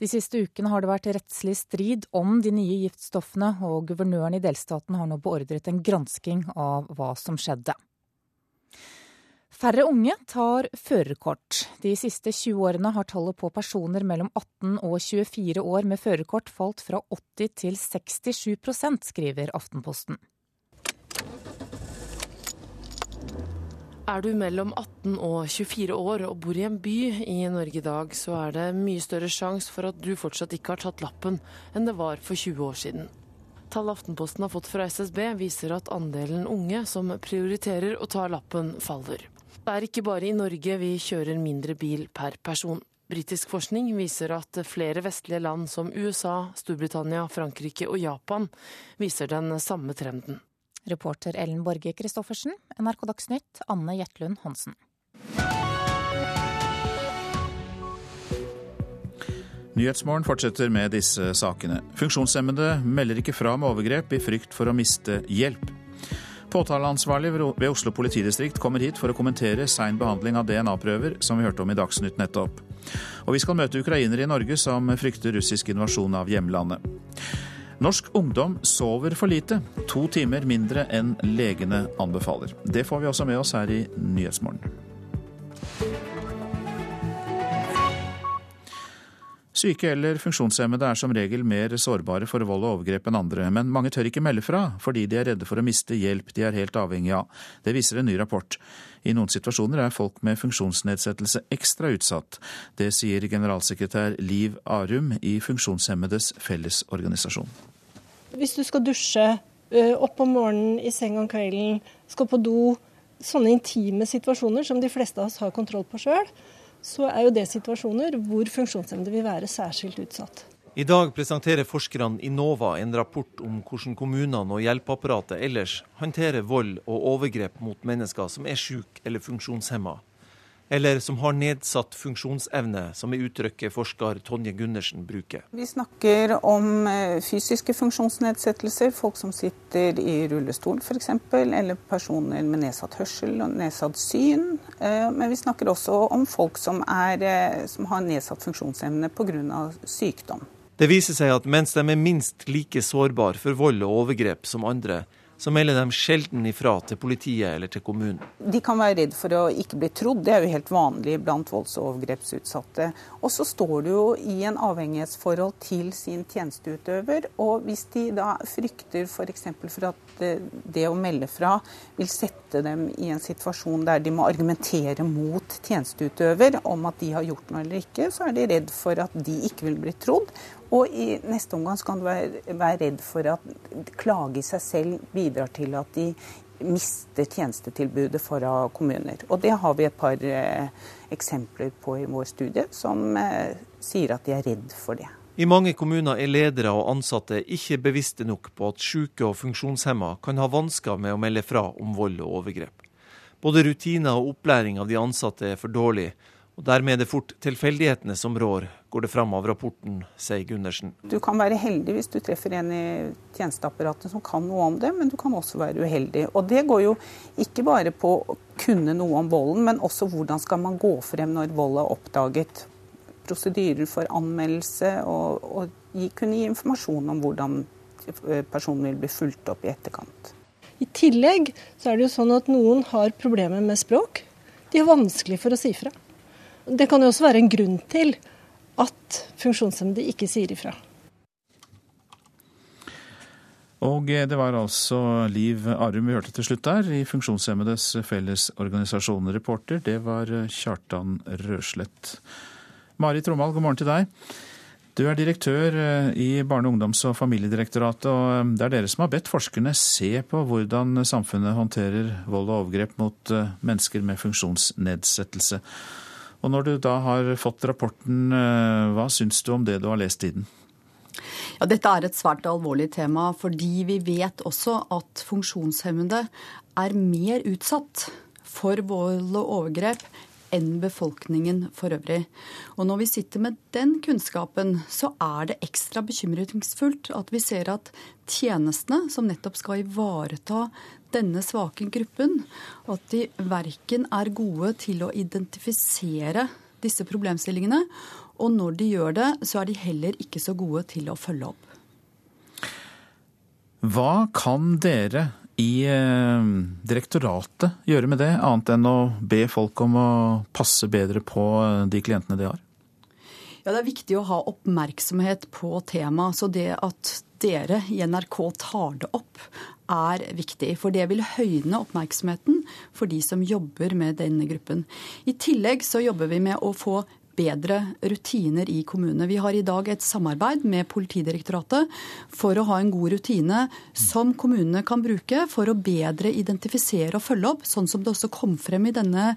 Speaker 34: De siste ukene har det vært rettslig strid om de nye giftstoffene, og guvernøren i delstaten har nå beordret en gransking av hva som skjedde. Færre unge tar førerkort. De siste 20 årene har tallet på personer mellom 18 og 24 år med førerkort falt fra 80 til 67% skriver Aftenposten.
Speaker 12: Er du mellom 18 og 24 år og bor i en by i Norge i dag, så er det mye større sjanse for at du fortsatt ikke har tatt lappen enn det var for 20 år siden. Tall Aftenposten har fått fra SSB viser at andelen unge som prioriterer å ta lappen, faller. Det er ikke bare i Norge vi kjører mindre bil per person. Britisk forskning viser at flere vestlige land som USA, Storbritannia, Frankrike og Japan viser den samme trenden.
Speaker 34: Reporter Ellen Borge Christoffersen, NRK Dagsnytt, Anne Jetlund Hansen.
Speaker 1: Nyhetsmorgen fortsetter med disse sakene. Funksjonshemmede melder ikke fra om overgrep i frykt for å miste hjelp. Påtaleansvarlig ved Oslo politidistrikt kommer hit for å kommentere sein behandling av DNA-prøver, som vi hørte om i Dagsnytt nettopp. Og vi skal møte ukrainere i Norge som frykter russisk invasjon av hjemlandet. Norsk ungdom sover for lite, to timer mindre enn legene anbefaler. Det får vi også med oss her i Nyhetsmorgen. Syke eller funksjonshemmede er som regel mer sårbare for vold og overgrep enn andre, men mange tør ikke melde fra fordi de er redde for å miste hjelp de er helt avhengig av. Det viser en ny rapport. I noen situasjoner er folk med funksjonsnedsettelse ekstra utsatt. Det sier generalsekretær Liv Arum i Funksjonshemmedes Fellesorganisasjon.
Speaker 37: Hvis du skal dusje, opp om morgenen, i seng om kvelden, skal på do, sånne intime situasjoner som de fleste av oss har kontroll på sjøl, så er jo det situasjoner hvor funksjonshemmede vil være særskilt utsatt.
Speaker 38: I dag presenterer forskerne i NOVA en rapport om hvordan kommunene og hjelpeapparatet ellers håndterer vold og overgrep mot mennesker som er syke eller funksjonshemma eller som har nedsatt funksjonsevne, som er uttrykket forsker Tonje Gundersen bruker.
Speaker 39: Vi snakker om eh, fysiske funksjonsnedsettelser, folk som sitter i rullestol f.eks., eller personer med nedsatt hørsel og nedsatt syn. Eh, men vi snakker også om folk som, er, eh, som har nedsatt funksjonsevne pga. sykdom.
Speaker 38: Det viser seg at mens de er minst like sårbare for vold og overgrep som andre, så melder de sjelden ifra til politiet eller til kommunen.
Speaker 39: De kan være redd for å ikke bli trodd, det er jo helt vanlig blant volds- og overgrepsutsatte. Og så står du jo i en avhengighetsforhold til sin tjenesteutøver, og hvis de da frykter f.eks. For, at eh, det å melde fra vil sette dem i en situasjon der de må argumentere mot tjenesteutøver om at de har gjort noe eller ikke, så er de redd for at de ikke vil bli trodd, og i neste omgang kan du være, være redd for at klage i seg selv bidrar til at de mister tjenestetilbudet fra kommuner. Og det har vi et par eh, eksempler på i vår studie som eh, sier at de er redd for det.
Speaker 38: I mange kommuner er ledere og ansatte ikke bevisste nok på at syke og funksjonshemma kan ha vansker med å melde fra om vold og overgrep. Både rutiner og opplæring av de ansatte er for dårlig, og Dermed er det fort tilfeldighetene som rår, går det fram av rapporten, sier Gundersen.
Speaker 39: Du kan være heldig hvis du treffer en i tjenesteapparatet som kan noe om det, men du kan også være uheldig. Og Det går jo ikke bare på å kunne noe om volden, men også hvordan skal man gå frem når vold er oppdaget. Prosedyrer for anmeldelse, og, og gi, kunne gi informasjon om hvordan personen vil bli fulgt opp i etterkant.
Speaker 37: I tillegg så er det jo sånn at noen har problemer med språk. De har vanskelig for å si fra. Det kan jo også være en grunn til at funksjonshemmede ikke sier ifra.
Speaker 1: Og det var altså Liv Arum vi hørte til slutt der, i Funksjonshemmedes Fellesorganisasjon. Reporter, det var Kjartan Røslett. Mari Trommal, god morgen til deg. Du er direktør eh, i Barne-, ungdoms- og familiedirektoratet, og eh, det er dere som har bedt forskerne se på hvordan samfunnet håndterer vold og overgrep mot eh, mennesker med funksjonsnedsettelse. Og når du da har fått rapporten, eh, hva syns du om det du har lest i den?
Speaker 40: Ja, dette er et svært alvorlig tema, fordi vi vet også at funksjonshemmede er mer utsatt for vold og overgrep enn befolkningen for øvrig. Og når vi sitter med den kunnskapen, så er det ekstra bekymringsfullt at vi ser at tjenestene som nettopp skal ivareta denne svake gruppen, og at de verken er gode til å identifisere disse problemstillingene, og når de gjør det, så er de heller ikke så gode til å følge opp.
Speaker 1: Hva kan dere i eh, direktoratet gjøre med det, annet enn å be folk om å passe bedre på eh, de klientene de har?
Speaker 40: Ja, Det er viktig å ha oppmerksomhet på temaet. Så det at dere i NRK tar det opp, er viktig. For det vil høyne oppmerksomheten for de som jobber med denne gruppen. I tillegg så jobber vi med å få bedre rutiner i kommunene. Vi har i dag et samarbeid med Politidirektoratet for å ha en god rutine som kommunene kan bruke for å bedre identifisere og følge opp, sånn som det også kom frem i denne,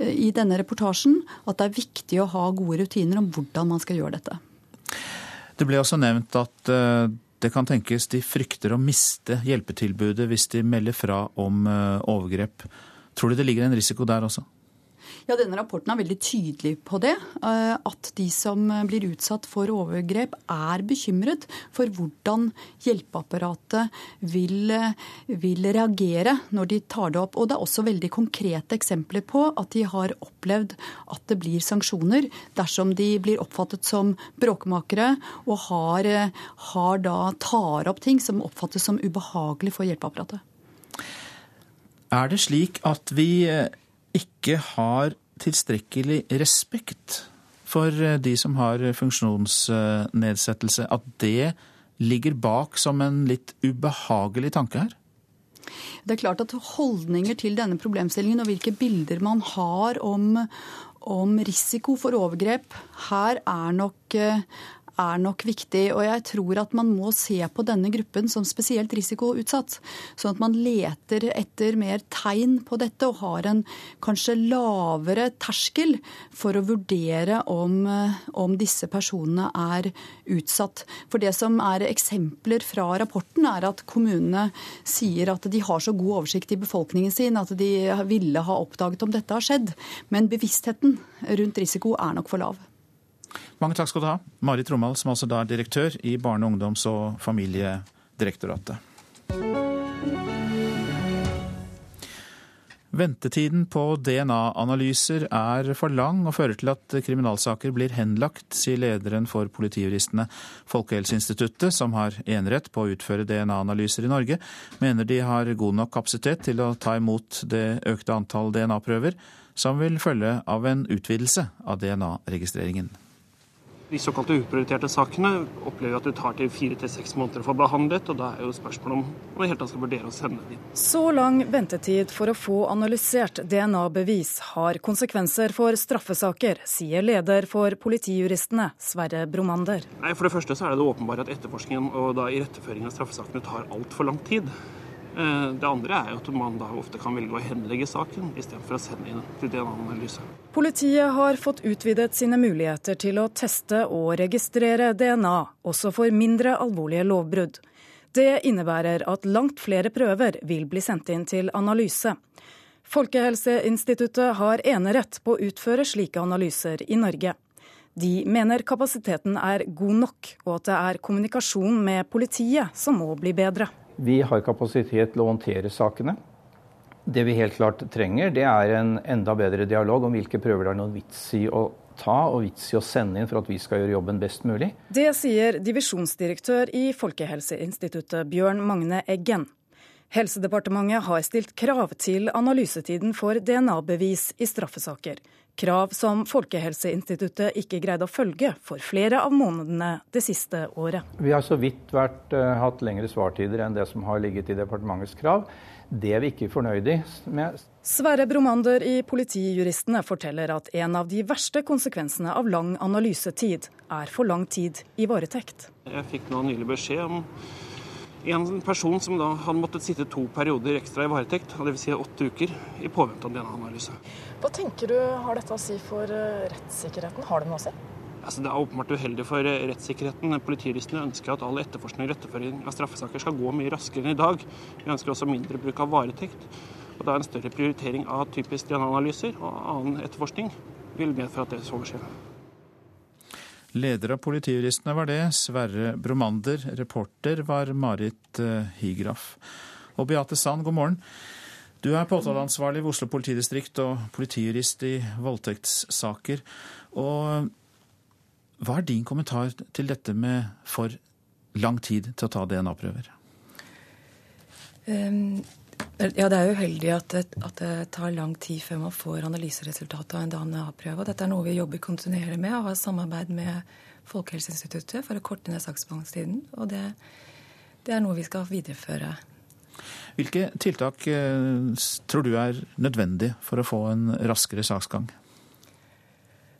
Speaker 40: i denne reportasjen, at det er viktig å ha gode rutiner om hvordan man skal gjøre dette.
Speaker 1: Det ble også nevnt at eh, det kan tenkes de frykter å miste hjelpetilbudet hvis de melder fra om eh, overgrep. Tror du det ligger en risiko der også?
Speaker 40: Ja, Denne rapporten er veldig tydelig på det. Eh, at de som blir utsatt for overgrep, er bekymret for hvordan hjelpeapparatet vil, vil, reagere når de tar det opp. Og Det er også veldig konkrete eksempler på at de har opplevd at det blir sanksjoner dersom de blir oppfattet som bråkmakere og har, har da tar opp ting som oppfattes som ubehagelig for hjelpeapparatet.
Speaker 1: Er det slik at vi ikke har tilstrekkelig respekt for eh, de som har funksjonsnedsettelse, at det ligger bak som en litt ubehagelig tanke her?
Speaker 40: Det er klart at holdninger til denne problemstillingen og hvilke bilder man har om, om risiko for overgrep, her er nok, er nok viktig. Og jeg tror at man må se på denne gruppen som spesielt risikoutsatt. Sånn at man leter etter mer tegn på dette og har en kanskje lavere terskel for å vurdere om, om disse personene er utsatt. For det som er eksempler fra rapporten, er at kommunene sier at de har så god oversikt i befolkningen sin at de ville ha oppdaget om dette har skjedd. Men bevisstheten rundt risiko er nok for lav.
Speaker 1: Mange takk skal du ha, Marit Rommald, som altså da er direktør i Barne-, ungdoms- og familiedirektoratet. Ventetiden på DNA-analyser er for lang og fører til at kriminalsaker blir henlagt, sier lederen for Politijuristene. Folkehelseinstituttet, som har enerett på å utføre DNA-analyser i Norge, mener de har god nok kapasitet til å ta imot det økte antall DNA-prøver som vil følge av en utvidelse av DNA-registreringen.
Speaker 30: De såkalte uprioriterte sakene opplever at det tar til fire til seks måneder å få behandlet, og da er jo spørsmålet om hele tatt skal vurdere å sende dem.
Speaker 35: Så lang ventetid for å få analysert DNA-bevis har konsekvenser for straffesaker, sier leder for Politijuristene, Sverre Bromander.
Speaker 30: Nei, For det første så er det det åpenbare at etterforskningen og da iretteføringen av straffesakene tar altfor lang tid. Eh, det andre er at man da ofte kan velge å henlegge saken istedenfor å sende inn til DNA-analyse.
Speaker 35: Politiet har fått utvidet sine muligheter til å teste og registrere DNA, også for mindre alvorlige lovbrudd. Det innebærer at langt flere prøver vil bli sendt inn til analyse. Folkehelseinstituttet har enerett på å utføre slike analyser i Norge. De mener kapasiteten er god nok, og at det er kommunikasjon med politiet som må bli bedre.
Speaker 36: Vi har kapasitet til å håndtere sakene. Det vi helt klart trenger, det er en enda bedre dialog om hvilke prøver det er noen vits i å ta og vits i å sende inn for at vi skal gjøre jobben best mulig.
Speaker 35: Det sier divisjonsdirektør i Folkehelseinstituttet Bjørn Magne Eggen. Helsedepartementet har stilt krav til analysetiden for DNA-bevis i straffesaker. Krav som Folkehelseinstituttet ikke greide å følge for flere av månedene det siste året.
Speaker 36: Vi har så vidt vært, uh, hatt lengre svartider enn det som har ligget i departementets krav. Det er vi ikke fornøyd med.
Speaker 35: Sverre Bromander i Politijuristene forteller at en av de verste konsekvensene av lang analysetid er for lang tid i varetekt.
Speaker 30: Jeg fikk nå nylig beskjed om en person som da hadde måttet sitte to perioder ekstra i varetekt, dvs. Si åtte uker, i påvente av DNA-analyse.
Speaker 41: Hva tenker du har dette å si for eh, rettssikkerheten? Har det noe å si?
Speaker 30: Altså, det er åpenbart uheldig for eh, rettssikkerheten. Politijuristene ønsker at all etterforskning og retteføring av straffesaker skal gå mye raskere enn i dag. Vi ønsker også mindre bruk av varetekt. Og da en større prioritering av typisk DNA-analyser og annen etterforskning vil medføre at det så skjer.
Speaker 1: Leder av Politijuristene var det, Sverre Bromander. Reporter var Marit Higraff. Higraf. Og Beate Sand, god morgen. Du er påtaleansvarlig ved Oslo politidistrikt og politijurist i voldtektssaker. Og hva er din kommentar til dette med for lang tid til å ta DNA-prøver?
Speaker 41: Um, ja, Det er uheldig at det, at det, tar lang tid før man får analyseresultatet av en DNA-prøve. Dette er noe vi jobber kontinuerlig med og har samarbeid med Folkehelseinstituttet for å korte ned saksbehandlingstiden. Og det, det, er noe vi skal videreføre.
Speaker 1: Hvilke tiltak eh, tror du er nødvendig for å få en raskere saksgang?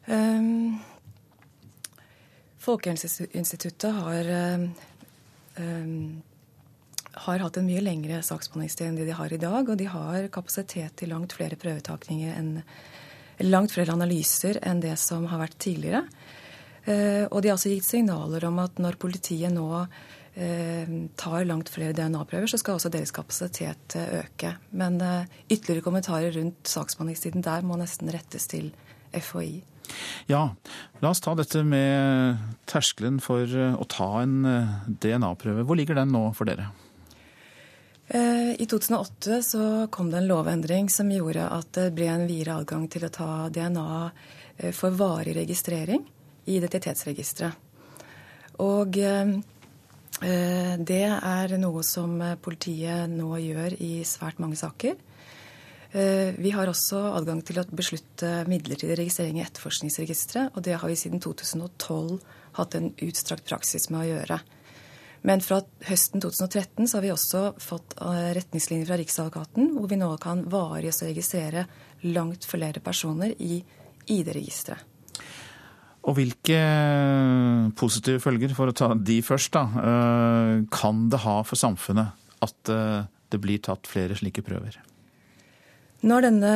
Speaker 1: Um,
Speaker 41: Folkehelseinstituttet har um, har hatt en mye lengre saksbehandlingstid enn det de har i dag. Og de har kapasitet til langt flere prøvetakninger enn langt flere analyser enn det som har vært tidligere. Eh, og de har også gitt signaler om at når politiet nå eh, tar langt flere DNA-prøver, så skal også deres kapasitet eh, øke. Men ytterligere kommentarer rundt saksbehandlingstiden der må nesten rettes til FHI.
Speaker 1: Ja, la oss ta dette med terskelen for å ta en DNA-prøve. Hvor ligger den nå for dere?
Speaker 41: Eh, I 2008 så kom det en lovendring som gjorde at det ble en videre adgang til å ta DNA eh, for varig registrering i identitetsregisteret. Og eh, det er noe som politiet nå gjør i svært mange saker. Vi har også adgang til å beslutte midlertidig registrering i etterforskningsregisteret, og det har vi siden 2012 hatt en utstrakt praksis med å gjøre. Men fra høsten 2013 så har vi også fått eh, retningslinjer fra Riksadvokaten, hvor vi nå kan varig registrere langt flere personer i ID-registeret.
Speaker 1: Og hvilke positive følger, for å ta de først, da, kan det ha for samfunnet at det blir tatt flere slike prøver?
Speaker 41: Når denne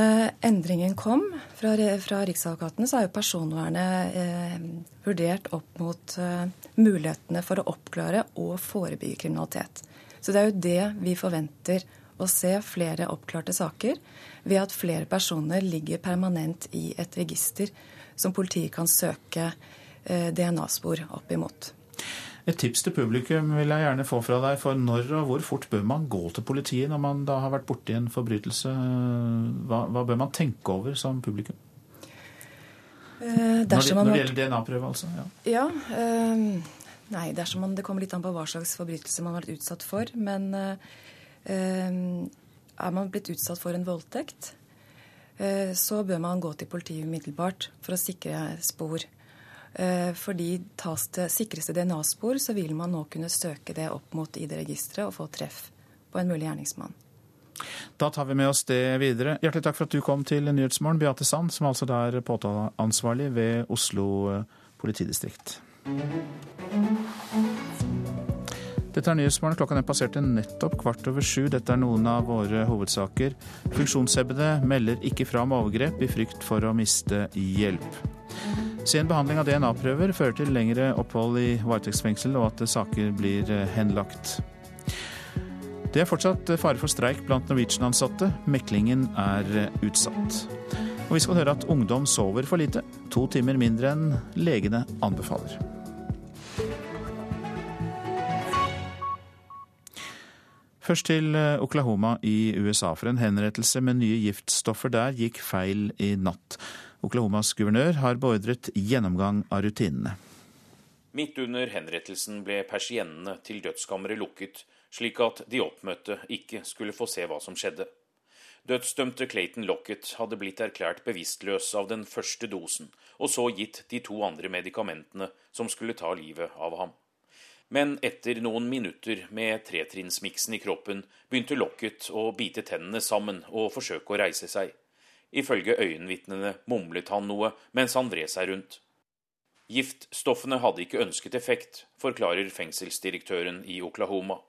Speaker 41: endringen kom fra, fra Riksadvokaten, så er jo personvernet eh, vurdert opp mot eh, mulighetene for å oppklare og forebygge kriminalitet. Så det er jo det vi forventer å se flere oppklarte saker ved at flere personer ligger permanent i et register som politiet kan søke eh, DNA-spor opp imot.
Speaker 1: Et tips til publikum vil jeg gjerne få fra deg. For når og hvor fort bør man gå til politiet når man da har vært borti en forbrytelse? Hva, hva, bør man tenke over som publikum?
Speaker 41: Eh, når,
Speaker 1: det, når det gjelder DNA-prøve, altså?
Speaker 41: Ja. ja eh, nei, dersom man, det kommer litt an på hva slags forbrytelse man har vært utsatt for. Men eh, er man blitt utsatt for en voldtekt, eh, så bør man gå til politiet umiddelbart for å sikre spor. Eh, fordi tas det sikreste DNA-spor, så vil man nå kunne søke det opp mot ID-registeret og få treff på en mulig gjerningsmann.
Speaker 1: Da tar vi med oss det videre. Hjertelig takk for at du kom til Nyhetsmorgen, Beate Sand, som altså er påtaleansvarlig ved Oslo eh, politidistrikt. Dette er Nyhetsmorgen. Klokka den passerte nettopp kvart over sju. Dette er noen av våre hovedsaker. Funksjonshemmede melder ikke fra om overgrep i frykt for å miste hjelp. Sen behandling av DNA-prøver fører til lengre opphold i varetektsfengsel, og at saker blir eh, henlagt. Det er fortsatt fare for streik blant Norwegian-ansatte. Meklingen er eh, utsatt. Og vi skal høre at ungdom sover for lite. To timer mindre enn legene anbefaler. Først til eh, Oklahoma i USA, for en henrettelse med nye giftstoffer der gikk feil i natt. Oklahomas guvernør har beordret gjennomgang av rutinene.
Speaker 4: Midt under henrettelsen ble persiennene til dødskammeret lukket, slik at de oppmøtte ikke skulle få se hva som skjedde. Dødsdømte Clayton Lockett hadde blitt erklært bevisstløs av den første dosen, og så gitt de to andre medikamentene som skulle ta livet av ham. Men etter noen minutter med tretrinnsmiksen i kroppen begynte Lockett å bite tennene sammen og forsøke å reise seg. Ifølge øyenvitnene mumlet han noe mens han vred seg rundt. Giftstoffene hadde ikke ønsket effekt, forklarer fengselsdirektøren i Oklahoma.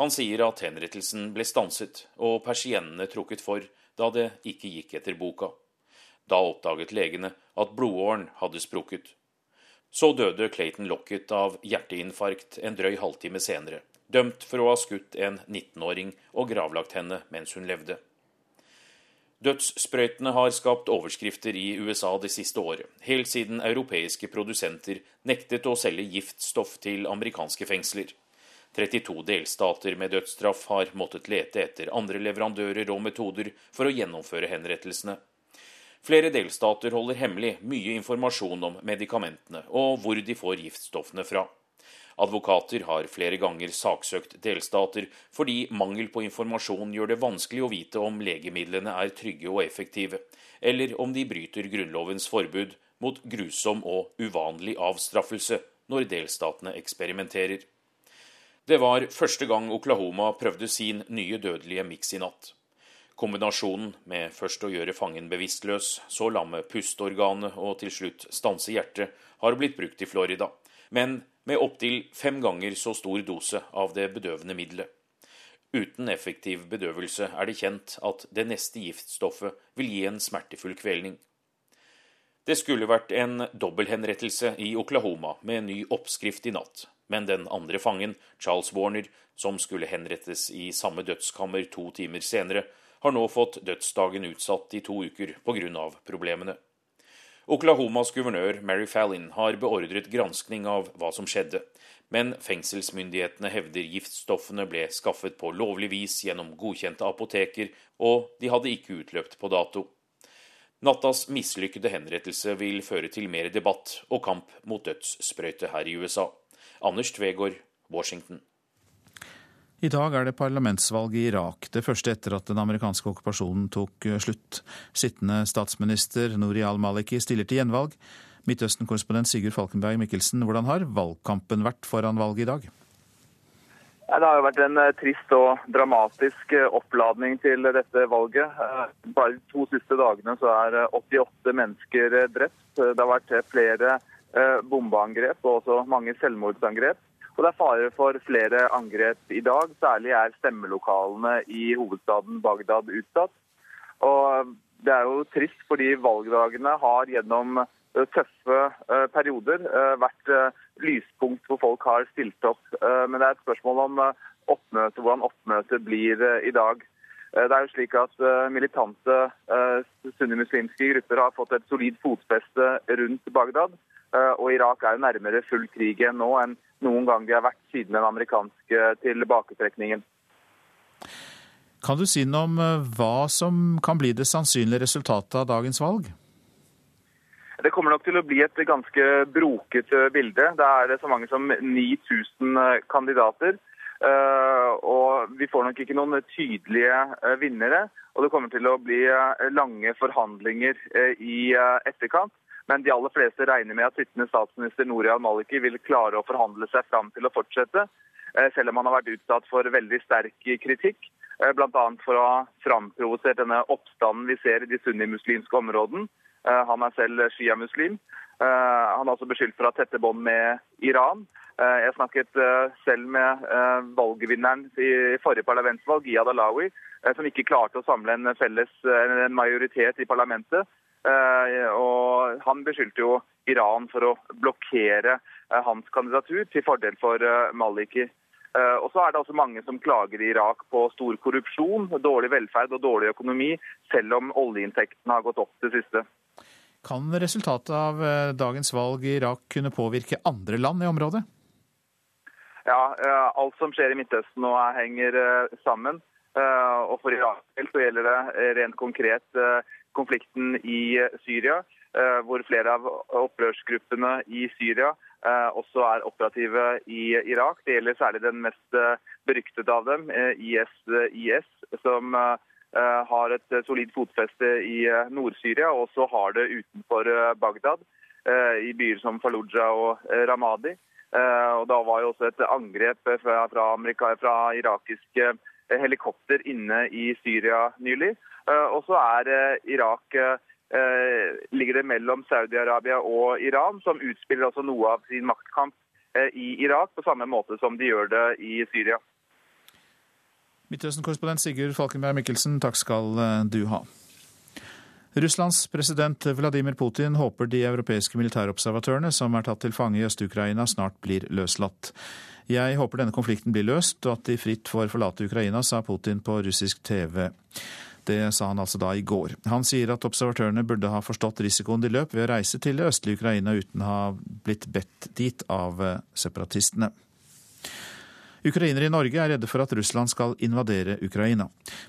Speaker 4: Han sier at henrettelsen ble stanset og persiennene trukket for da det ikke gikk etter boka. Da oppdaget legene at blodåren hadde sprukket. Så døde Clayton Lockett av hjerteinfarkt en drøy halvtime senere, dømt for å ha skutt en 19-åring og gravlagt henne mens hun levde. Dødssprøytene har skapt overskrifter i USA det siste året, helt siden europeiske produsenter nektet å selge giftstoff til amerikanske fengsler. 32 delstater med dødsstraff har måttet lete etter andre leverandører og metoder for å gjennomføre henrettelsene. Flere delstater holder hemmelig mye informasjon om medikamentene og hvor de får giftstoffene fra. Advokater har flere ganger saksøkt delstater fordi mangel på informasjon gjør det vanskelig å vite om legemidlene er trygge og effektive, eller om de bryter Grunnlovens forbud mot grusom og uvanlig avstraffelse når delstatene eksperimenterer. Det var første gang Oklahoma prøvde sin nye dødelige miks i natt. Kombinasjonen med først å gjøre fangen bevisstløs, så lamme pusteorganet og til slutt stanse hjertet, har blitt brukt i Florida. Men med opptil fem ganger så stor dose av det bedøvende middelet. Uten effektiv bedøvelse er det kjent at det neste giftstoffet vil gi en smertefull kvelning. Det skulle vært en dobbelthenrettelse i Oklahoma med en ny oppskrift i natt, men den andre fangen, Charles Warner, som skulle henrettes i samme dødskammer to timer senere, har nå fått dødsdagen utsatt i to uker pga. problemene. Oklahomas guvernør Mary Fallin har beordret granskning av hva som skjedde, men fengselsmyndighetene hevder giftstoffene ble skaffet på lovlig vis gjennom godkjente apoteker, og de hadde ikke utløpt på dato. Nattas mislykkede henrettelse vil føre til mer debatt og kamp mot dødssprøyte her i USA. Anders Tvegård, Washington.
Speaker 1: I dag er det parlamentsvalg i Irak, det første etter at den amerikanske okkupasjonen tok eh, slutt. Sittende statsminister Nouri al-Maliki stiller til gjenvalg. Midtøsten-korrespondent Sigurd Falkenberg Mikkelsen, hvordan har valgkampen vært foran valget i dag?
Speaker 42: Det har jo vært en eh, trist og dramatisk eh, oppladning til dette valget. Bare de to siste dagene så er 88 mennesker drept. Det har vært flere bombeangrep og også mange selvmordsangrep. Og det er fare for flere angrep i dag. Særlig er stemmelokalene i hovedstaden Bagdad utsatt. Og det er jo trist fordi valgdagene har gjennom tøffe perioder vært lyspunkt hvor folk har stilt opp. Men det er et spørsmål om oppmøte, hvordan oppmøtet blir i dag. Det er jo slik at Militante sunnimuslimske grupper har fått et solid fotfeste rundt Bagdad. Og Irak er jo nærmere full krig igjen nå enn noen gang de har vært siden den amerikanske tilbaketrekningen.
Speaker 1: Kan du si noe om hva som kan bli det sannsynlige resultatet av dagens valg?
Speaker 42: Det kommer nok til å bli et ganske broket bilde. Det er så mange som 9000 kandidater. Og vi får nok ikke noen tydelige vinnere. Og det kommer til å bli lange forhandlinger i etterkant. Men de aller fleste regner med at sittende statsminister Nouri al-Maliki vil klare å forhandle seg fram til å fortsette, selv om han har vært utsatt for veldig sterk kritikk. Bl.a. for å ha framprovosert denne oppstanden vi ser i de sunnimuslimske områdene. Han er selv sjiamuslim. Han er også beskyldt for å ha tette bånd med Iran. Jeg snakket selv med valgvinneren i forrige parlamentsvalg, Iyad Alawi, som ikke klarte å samle en felles en majoritet i parlamentet. Og han beskyldte jo Iran for å blokkere hans kandidatur til fordel for Maliki. Og så er det også mange som klager i Irak på stor korrupsjon, dårlig velferd og dårlig økonomi, selv om oljeinntektene har gått opp det siste.
Speaker 1: Kan resultatet av dagens valg i Irak kunne påvirke andre land i området?
Speaker 42: Ja, alt som skjer i Midtøsten nå henger sammen. Og for Irak så gjelder det rent konkret konflikten i Syria, hvor flere av opprørsgruppene i Syria også er operative i Irak. Det gjelder særlig den mest beryktede av dem, IS, IS som har et solid fotfeste i Nord-Syria, og også har det utenfor Bagdad, i byer som Fallujah og Ramadi. Og Da var jo også et angrep fra, fra, fra irakiske helikopter inne i Syria nylig. Og så er Irak ligger det mellom Saudi-Arabia og Iran, som utspiller også noe av sin maktkamp i Irak, på samme måte som de gjør det i Syria.
Speaker 1: Midtøsten-korrespondent Sigurd Falkenberg Mikkelsen, takk skal du ha. Russlands president Vladimir Putin håper de europeiske militærobservatørene som er tatt til fange i Øst-Ukraina, snart blir løslatt. Jeg håper denne konflikten blir løst, og at de fritt får forlate Ukraina, sa Putin på russisk TV. Det sa han altså da i går. Han sier at observatørene burde ha forstått risikoen de løp ved å reise til det østlige Ukraina uten å ha blitt bedt dit av separatistene. Ukrainere i Norge er redde for at Russland skal invadere Ukraina.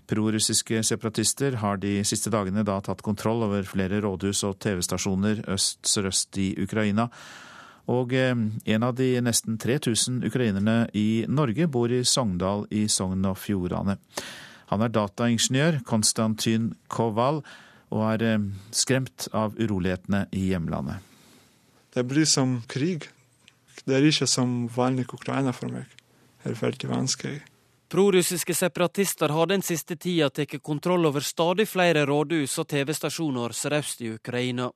Speaker 1: Prorussiske separatister har de siste dagene da tatt kontroll over flere rådhus og TV-stasjoner øst-sørøst i Ukraina. Og en av de nesten 3000 ukrainerne i Norge bor i Sogndal i Sogn og Fjordane. Han er dataingeniør, Konstantin Koval, og er skremt av urolighetene i hjemlandet.
Speaker 43: Det blir som krig. Det er ikke som vanlig Ukraina for meg. Det er veldig vanskelig.
Speaker 44: Prorussiske separatister har den siste tida tatt kontroll over stadig flere rådhus og TV-stasjoner sørøst i Ukraina.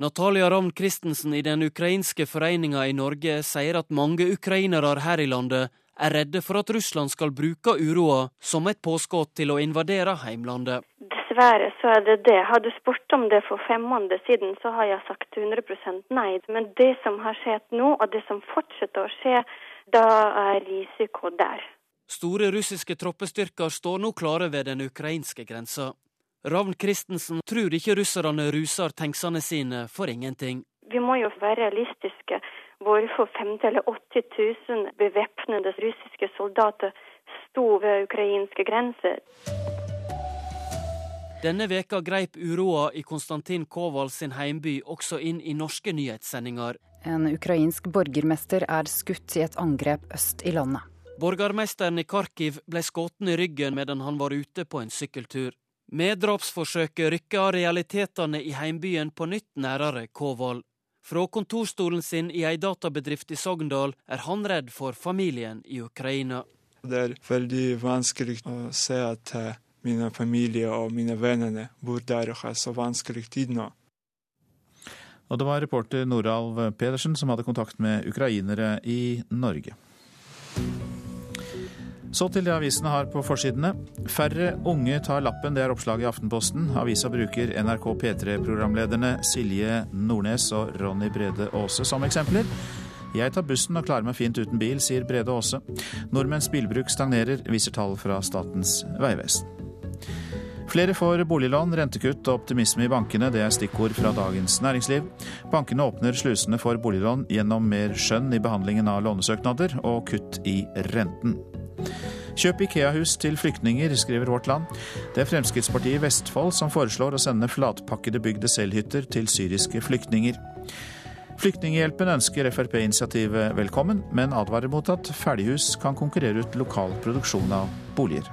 Speaker 44: Natalia Ravn Christensen i den ukrainske foreninga i Norge sier at mange ukrainere her i landet er redde for at Russland skal bruke uroa som et påskudd til å invadere heimlandet.
Speaker 45: Dessverre så er det det. Har du spurt om det for fem måneder siden, så har jeg sagt 100% nei. Men det som har skjedd nå, og det som fortsetter å skje, da er risiko der.
Speaker 44: Store russiske troppestyrker står nå klare ved den ukrainske grensa. Ravn Christensen tror ikke russerne ruser tanksene sine for ingenting.
Speaker 45: Vi må jo være realistiske. Hvorfor 50 eller 80 000 bevæpnede russiske soldater sto ved ukrainske grenser?
Speaker 44: Denne veka greip uroa i Konstantin Koval sin heimby også inn i norske nyhetssendinger.
Speaker 34: En ukrainsk borgermester er skutt i et angrep øst i landet.
Speaker 44: Borgermesteren i Kharkiv ble skutt i ryggen medan han var ute på en sykkeltur. Med drapsforsøket rykker realitetene i heimbyen på nytt nærere Koval. Fra kontorstolen sin i ei databedrift i Sogndal er han redd for familien i Ukraina.
Speaker 43: Det er veldig vanskelig å se at mine familie og mine venner bor der og har så vanskelig tid nå.
Speaker 1: Og det var reporter Noralv Pedersen som hadde kontakt med ukrainere i Norge. Så til det avisene har på forsidene. Færre unge tar lappen, det er oppslaget i Aftenposten. Avisa bruker NRK P3-programlederne Silje Nordnes og Ronny Brede Aase som eksempler. Jeg tar bussen og klarer meg fint uten bil, sier Brede Aase. Nordmenns bilbruk stagnerer, viser tall fra Statens vegvesen. Flere får boliglån, rentekutt og optimisme i bankene, det er stikkord fra Dagens Næringsliv. Bankene åpner slusene for boliglån gjennom mer skjønn i behandlingen av lånesøknader og kutt i renten. Kjøp Ikea-hus til flyktninger, skriver Vårt Land. Det er Fremskrittspartiet i Vestfold som foreslår å sende flatpakkede bygde selvhytter til syriske flyktninger. Flyktninghjelpen ønsker Frp-initiativet velkommen, men advarer mot at ferdighus kan konkurrere ut lokal produksjon av boliger.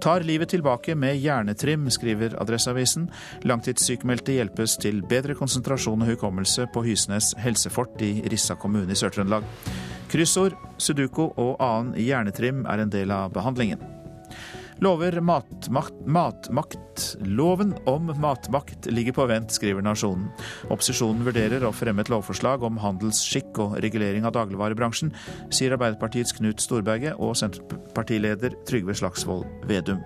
Speaker 1: Tar livet tilbake med hjernetrim, skriver Adresseavisen. Langtidssykmeldte hjelpes til bedre konsentrasjon og hukommelse på Hysnes helsefort i Rissa kommune i Sør-Trøndelag. Kryssord, sudoku og annen hjernetrim er en del av behandlingen. Lover matmakt, Loven om matmakt ligger på vent, skriver Nasjonen. Opposisjonen vurderer å fremme et lovforslag om handelsskikk og regulering av dagligvarebransjen, sier Arbeiderpartiets Knut Storberget og Senterpartileder Trygve Slagsvold Vedum.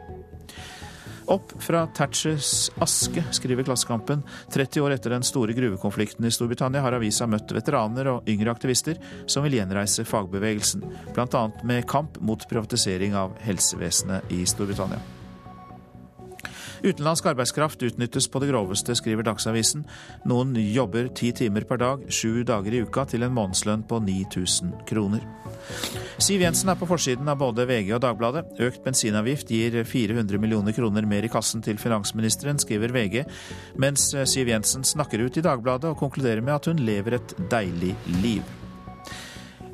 Speaker 1: Opp fra Thatchers aske, skriver Klassekampen. 30 år etter den store gruvekonflikten i Storbritannia har avisa møtt veteraner og yngre aktivister som vil gjenreise fagbevegelsen, bl.a. med kamp mot privatisering av helsevesenet i Storbritannia. Utenlandsk arbeidskraft utnyttes på det groveste, skriver Dagsavisen. Noen jobber ti timer per dag, sju dager i uka, til en månedslønn på 9000 kroner. Siv Jensen er på forsiden av både VG og Dagbladet. Økt bensinavgift gir 400 millioner kroner mer i kassen til finansministeren, skriver VG, mens Siv Jensen snakker ut i Dagbladet og konkluderer med at hun lever et deilig liv.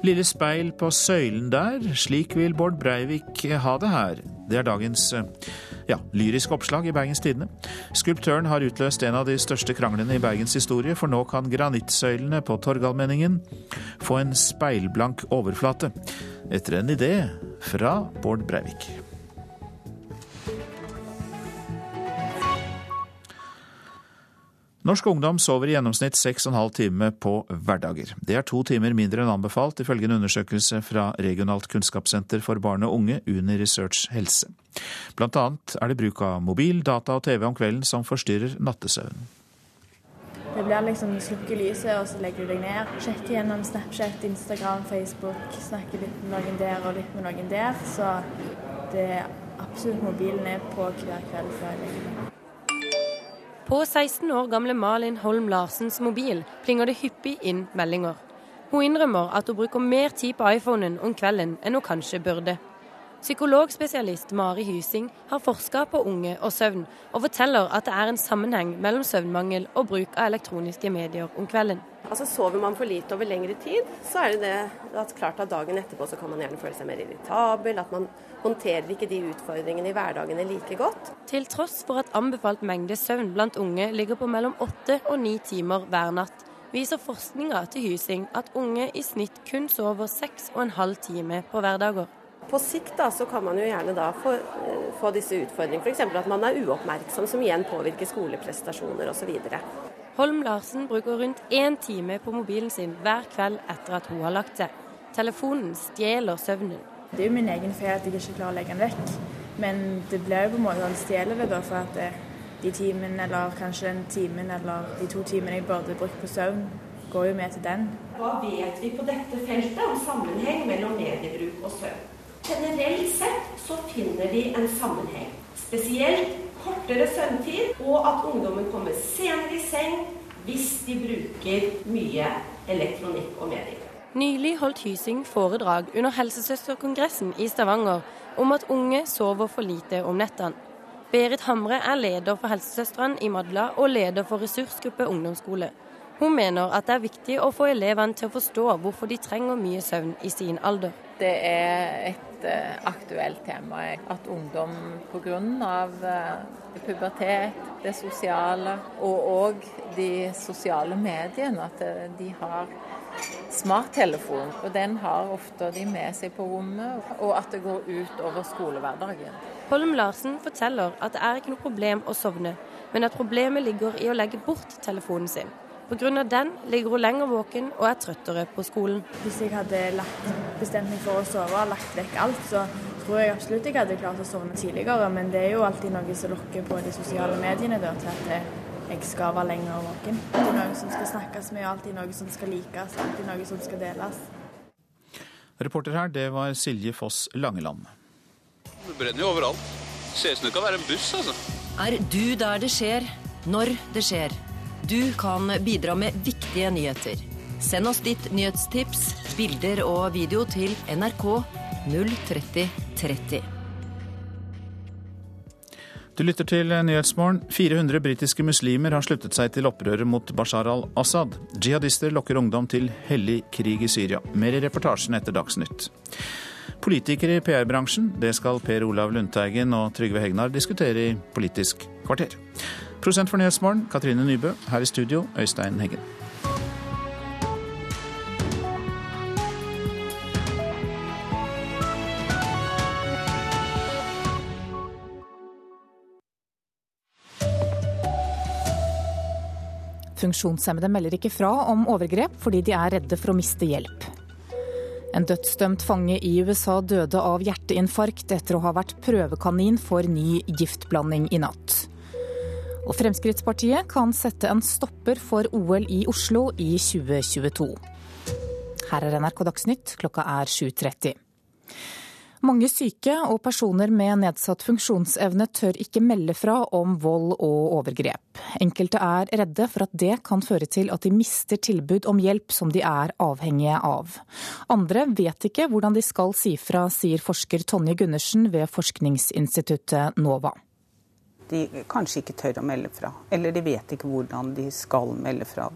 Speaker 1: Lille speil på søylen der, slik vil Bård Breivik ha det her. Det er dagens ja, lyriske oppslag i Bergens Tidende. Skulptøren har utløst en av de største kranglene i Bergens historie, for nå kan granittsøylene på Torgallmenningen få en speilblank overflate. Etter en idé fra Bård Breivik. Norsk ungdom sover i gjennomsnitt 6,5 timer på hverdager. Det er to timer mindre enn anbefalt, ifølge en undersøkelse fra Regionalt kunnskapssenter for barn og unge, Uni Research Helse. Blant annet er det bruk av mobil, data og TV om kvelden som forstyrrer nattesøvnen.
Speaker 46: Det blir liksom slukke lyset, og så legger du deg ned. Sjekker gjennom Snapchat, Instagram, Facebook. Snakker litt med noen der og litt med noen der. Så det er absolutt mobilen er på hver kveld før jeg legger meg.
Speaker 47: På 16 år gamle Malin Holm Larsens mobil plinger det hyppig inn meldinger. Hun innrømmer at hun bruker mer tid på iPhonen om kvelden enn hun kanskje burde. Psykologspesialist Mari Hysing har forska på unge og søvn, og forteller at det er en sammenheng mellom søvnmangel og bruk av elektroniske medier om kvelden.
Speaker 48: Altså Sover man for lite over lengre tid, så er det det at klart at dagen etterpå så kan man gjerne føle seg mer irritabel. At man håndterer ikke de utfordringene i hverdagene like godt.
Speaker 47: Til tross for at anbefalt mengde søvn blant unge ligger på mellom åtte og ni timer hver natt, viser forskninga til Hysing at unge i snitt kun sover seks og en halv time på hverdager.
Speaker 48: På sikt da, så kan man jo gjerne da få, få disse utfordringene, f.eks. at man er uoppmerksom, som igjen påvirker skoleprestasjoner osv.
Speaker 47: Holm Larsen bruker rundt én time på mobilen sin hver kveld etter at hun har lagt seg. Telefonen stjeler søvnen.
Speaker 46: Det er jo min egen feil at jeg ikke klarer å legge den vekk. Men det blir jo på en måte han stjeler det, da, for at det, de timene, eller kanskje den timen eller de to timene jeg burde brukt på søvn, går jo med til den.
Speaker 49: Hva vet vi på dette feltet om sammenheng mellom mediebruk og søvn? Generelt sett så finner de en sammenheng. Spesielt kortere søvntid, og at ungdommen kommer senere i seng hvis de bruker mye elektronikk og medier.
Speaker 47: Nylig holdt Hysing foredrag under Helsesøsterkongressen i Stavanger om at unge sover for lite om nettene. Berit Hamre er leder for Helsesøstrene i Madla og leder for ressursgruppe ungdomsskole. Hun mener at det er viktig å få elevene til å forstå hvorfor de trenger mye søvn i sin alder.
Speaker 50: Det er et uh, aktuelt tema at ungdom pga. Uh, pubertet, det sosiale og òg de sosiale mediene, at uh, de har smarttelefon. Og den har ofte de med seg på rommet, og at det går ut over skolehverdagen.
Speaker 47: Holm Larsen forteller at det er ikke noe problem å sovne, men at problemet ligger i å legge bort telefonen sin. Pga. den ligger hun lenger våken og er trøttere på skolen.
Speaker 46: Hvis jeg hadde lagt, bestemt meg for å sove og lagt vekk alt, så tror jeg absolutt jeg hadde klart å sovne tidligere. Men det er jo alltid noe som lokker på de sosiale mediene da, til at jeg skal være lenger våken. Det er noe som skal snakkes med, alltid noe som skal likes, alltid noe som skal deles.
Speaker 1: Reporter her, det var Silje Foss Langeland.
Speaker 51: Det brenner jo overalt. Ser ut som det kan være en buss, altså.
Speaker 52: Er du der det skjer, når det skjer? Du kan bidra med viktige nyheter. Send oss ditt nyhetstips, bilder og video til NRK 03030.
Speaker 1: Du lytter til Nyhetsmorgen. 400 britiske muslimer har sluttet seg til opprøret mot Bashar al-Assad. Jihadister lokker ungdom til hellig krig i Syria. Mer i reportasjen etter Dagsnytt. Politikere i PR-bransjen, det skal Per Olav Lundteigen og Trygve Hegnar diskutere i Politisk kvarter. Prosent for Nyhetsmorgen, Katrine Nybø. Her i studio, Øystein Heggen.
Speaker 34: Funksjonshemmede melder ikke fra om overgrep fordi de er redde for å miste hjelp. En dødsdømt fange i USA døde av hjerteinfarkt etter å ha vært prøvekanin for ny giftblanding i natt. Og Fremskrittspartiet kan sette en stopper for OL i Oslo i 2022. Her er NRK Dagsnytt, klokka er 7.30. Mange syke og personer med nedsatt funksjonsevne tør ikke melde fra om vold og overgrep. Enkelte er redde for at det kan føre til at de mister tilbud om hjelp som de er avhengige av. Andre vet ikke hvordan de skal si fra, sier forsker Tonje Gundersen ved forskningsinstituttet NOVA.
Speaker 39: De kanskje ikke tør å melde fra, eller de vet ikke hvordan de skal melde fra.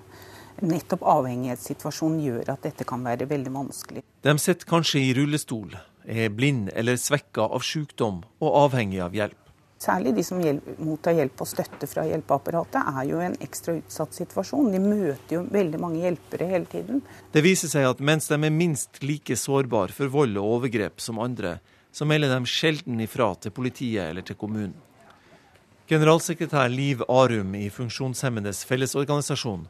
Speaker 39: Nettopp avhengighetssituasjonen gjør at dette kan være veldig vanskelig.
Speaker 38: De sitter kanskje i rullestol er blind eller svekka av sykdom og avhengig av hjelp.
Speaker 39: Særlig de som mottar hjelp og støtte fra hjelpeapparatet, er jo i en ekstra utsatt situasjon. De møter jo veldig mange hjelpere hele tiden.
Speaker 38: Det viser seg at mens de er minst like sårbare for vold og overgrep som andre, så melder de sjelden ifra til politiet eller til kommunen. Generalsekretær Liv Arum i Funksjonshemmedes Fellesorganisasjon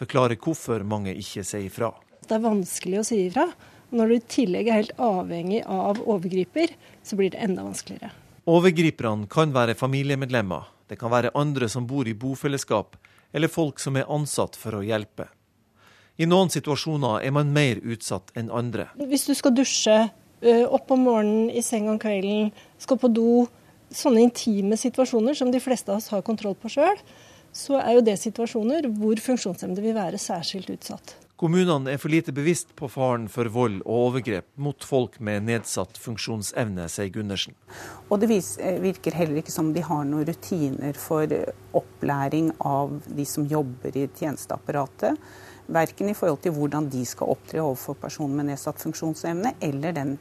Speaker 38: forklarer hvorfor mange ikke sier ifra.
Speaker 37: Det er vanskelig å si ifra. Når du i tillegg er helt avhengig av overgriper, så blir det enda vanskeligere.
Speaker 38: Overgriperne kan være familiemedlemmer, det kan være andre som bor i bofellesskap, eller folk som er ansatt for å hjelpe. I noen situasjoner er man mer utsatt enn andre.
Speaker 37: Hvis du skal dusje, opp om morgenen, i seng om kvelden, skal på do, sånne intime situasjoner som de fleste av oss har kontroll på sjøl, så er jo det situasjoner hvor funksjonshemmede vil være særskilt utsatt.
Speaker 38: Kommunene er for lite bevisst på faren for vold og overgrep mot folk med nedsatt funksjonsevne, sier Gundersen.
Speaker 39: Og det eh, virker heller ikke som de har noen rutiner for opplæring av de som jobber i tjenesteapparatet. Verken i forhold til hvordan de skal opptre overfor personer med nedsatt funksjonsevne, eller den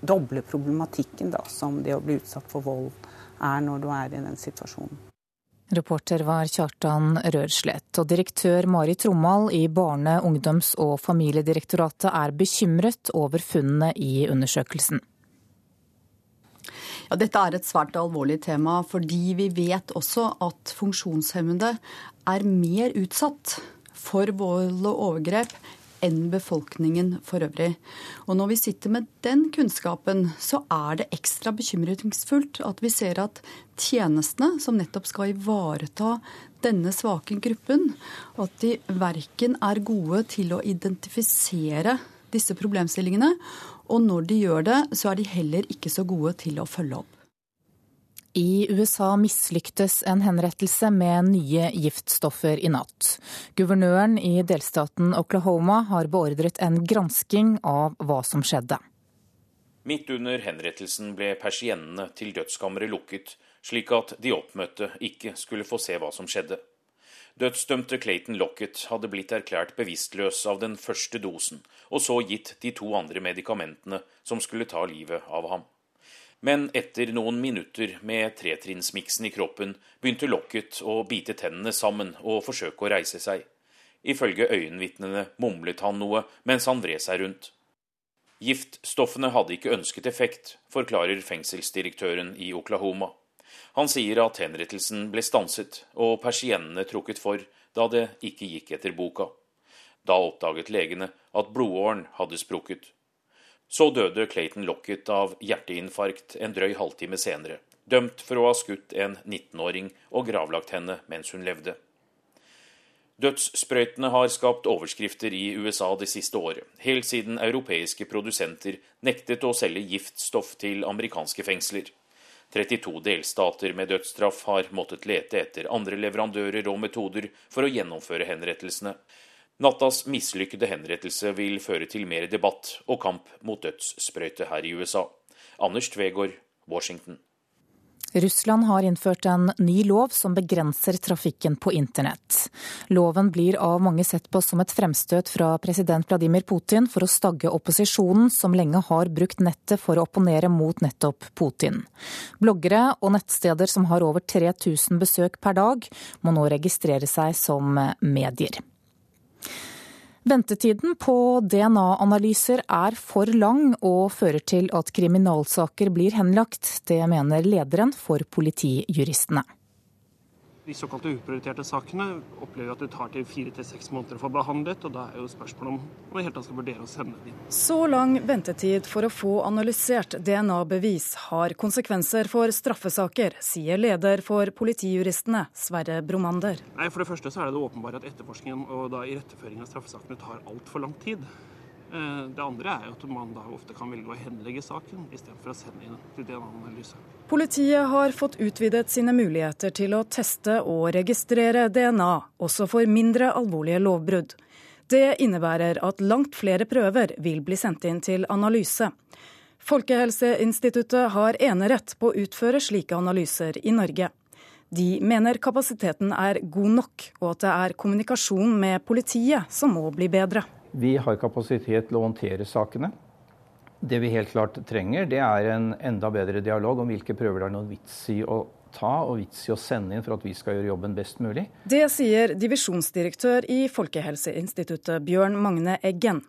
Speaker 39: doble problematikken da, som det å bli utsatt for vold er når du er i den situasjonen.
Speaker 34: Reporter var Kjartan Rørslett. Og direktør Mari Trommal i Barne-, ungdoms- og familiedirektoratet er bekymret over funnene i undersøkelsen.
Speaker 40: Ja, dette er et svært alvorlig tema, fordi vi vet også at funksjonshemmede er mer utsatt for vold og overgrep enn befolkningen for øvrig. Og når vi sitter med den kunnskapen, så er det ekstra bekymringsfullt at vi ser at tjenestene som nettopp skal ivareta denne svake gruppen, at de verken er gode til å identifisere disse problemstillingene, og når de gjør det, så er de heller ikke så gode til å følge opp.
Speaker 34: I USA mislyktes en henrettelse med nye giftstoffer i natt. Guvernøren i delstaten Oklahoma har beordret en gransking av hva som skjedde.
Speaker 4: Midt under henrettelsen ble persiennene til dødskammeret lukket, slik at de oppmøtte ikke skulle få se hva som skjedde. Dødsdømte Clayton Lockett hadde blitt erklært bevisstløs av den første dosen, og så gitt de to andre medikamentene som skulle ta livet av ham. Men etter noen minutter med tretrinnsmiksen i kroppen begynte Lockett å bite tennene sammen og forsøke å reise seg. Ifølge øyenvitnene mumlet han noe mens han vred seg rundt. Giftstoffene hadde ikke ønsket effekt, forklarer fengselsdirektøren i Oklahoma. Han sier at henrettelsen ble stanset og persiennene trukket for da det ikke gikk etter boka. Da oppdaget legene at blodåren hadde sprukket. Så døde Clayton Lockett av hjerteinfarkt en drøy halvtime senere, dømt for å ha skutt en 19-åring og gravlagt henne mens hun levde. Dødssprøytene har skapt overskrifter i USA det siste året, helt siden europeiske produsenter nektet å selge giftstoff til amerikanske fengsler. 32 delstater med dødsstraff har måttet lete etter andre leverandører og metoder for å gjennomføre henrettelsene. Nattas mislykkede henrettelse vil føre til mer debatt og kamp mot dødssprøyte her i USA. Anders Tvegård, Washington.
Speaker 34: Russland har innført en ny lov som begrenser trafikken på internett. Loven blir av mange sett på som et fremstøt fra president Vladimir Putin for å stagge opposisjonen, som lenge har brukt nettet for å opponere mot nettopp Putin. Bloggere og nettsteder som har over 3000 besøk per dag, må nå registrere seg som medier. Ventetiden på DNA-analyser er for lang og fører til at kriminalsaker blir henlagt. Det mener lederen for Politijuristene.
Speaker 30: De såkalte uprioriterte sakene opplever at det tar til fire til seks måneder å få behandlet, og da er jo spørsmålet om om i hele tatt skal vurdere å sende dem.
Speaker 35: Så lang ventetid for å få analysert DNA-bevis har konsekvenser for straffesaker, sier leder for Politijuristene, Sverre Bromander.
Speaker 30: Nei, For det første så er det det åpenbare at etterforskningen og da iretteføringen av straffesakene tar altfor lang tid. Eh, det andre er at man da ofte kan velge å henlegge saken istedenfor å sende inn til DNA-analyse.
Speaker 35: Politiet har fått utvidet sine muligheter til å teste og registrere DNA, også for mindre alvorlige lovbrudd. Det innebærer at langt flere prøver vil bli sendt inn til analyse. Folkehelseinstituttet har enerett på å utføre slike analyser i Norge. De mener kapasiteten er god nok, og at det er kommunikasjon med politiet som må bli bedre.
Speaker 36: Vi har kapasitet til å håndtere sakene. Det vi helt klart trenger, det er en enda bedre dialog om hvilke prøver det er noen vits i å ta og vits i å sende inn for at vi skal gjøre jobben best mulig.
Speaker 35: Det sier divisjonsdirektør i Folkehelseinstituttet Bjørn Magne Eggen.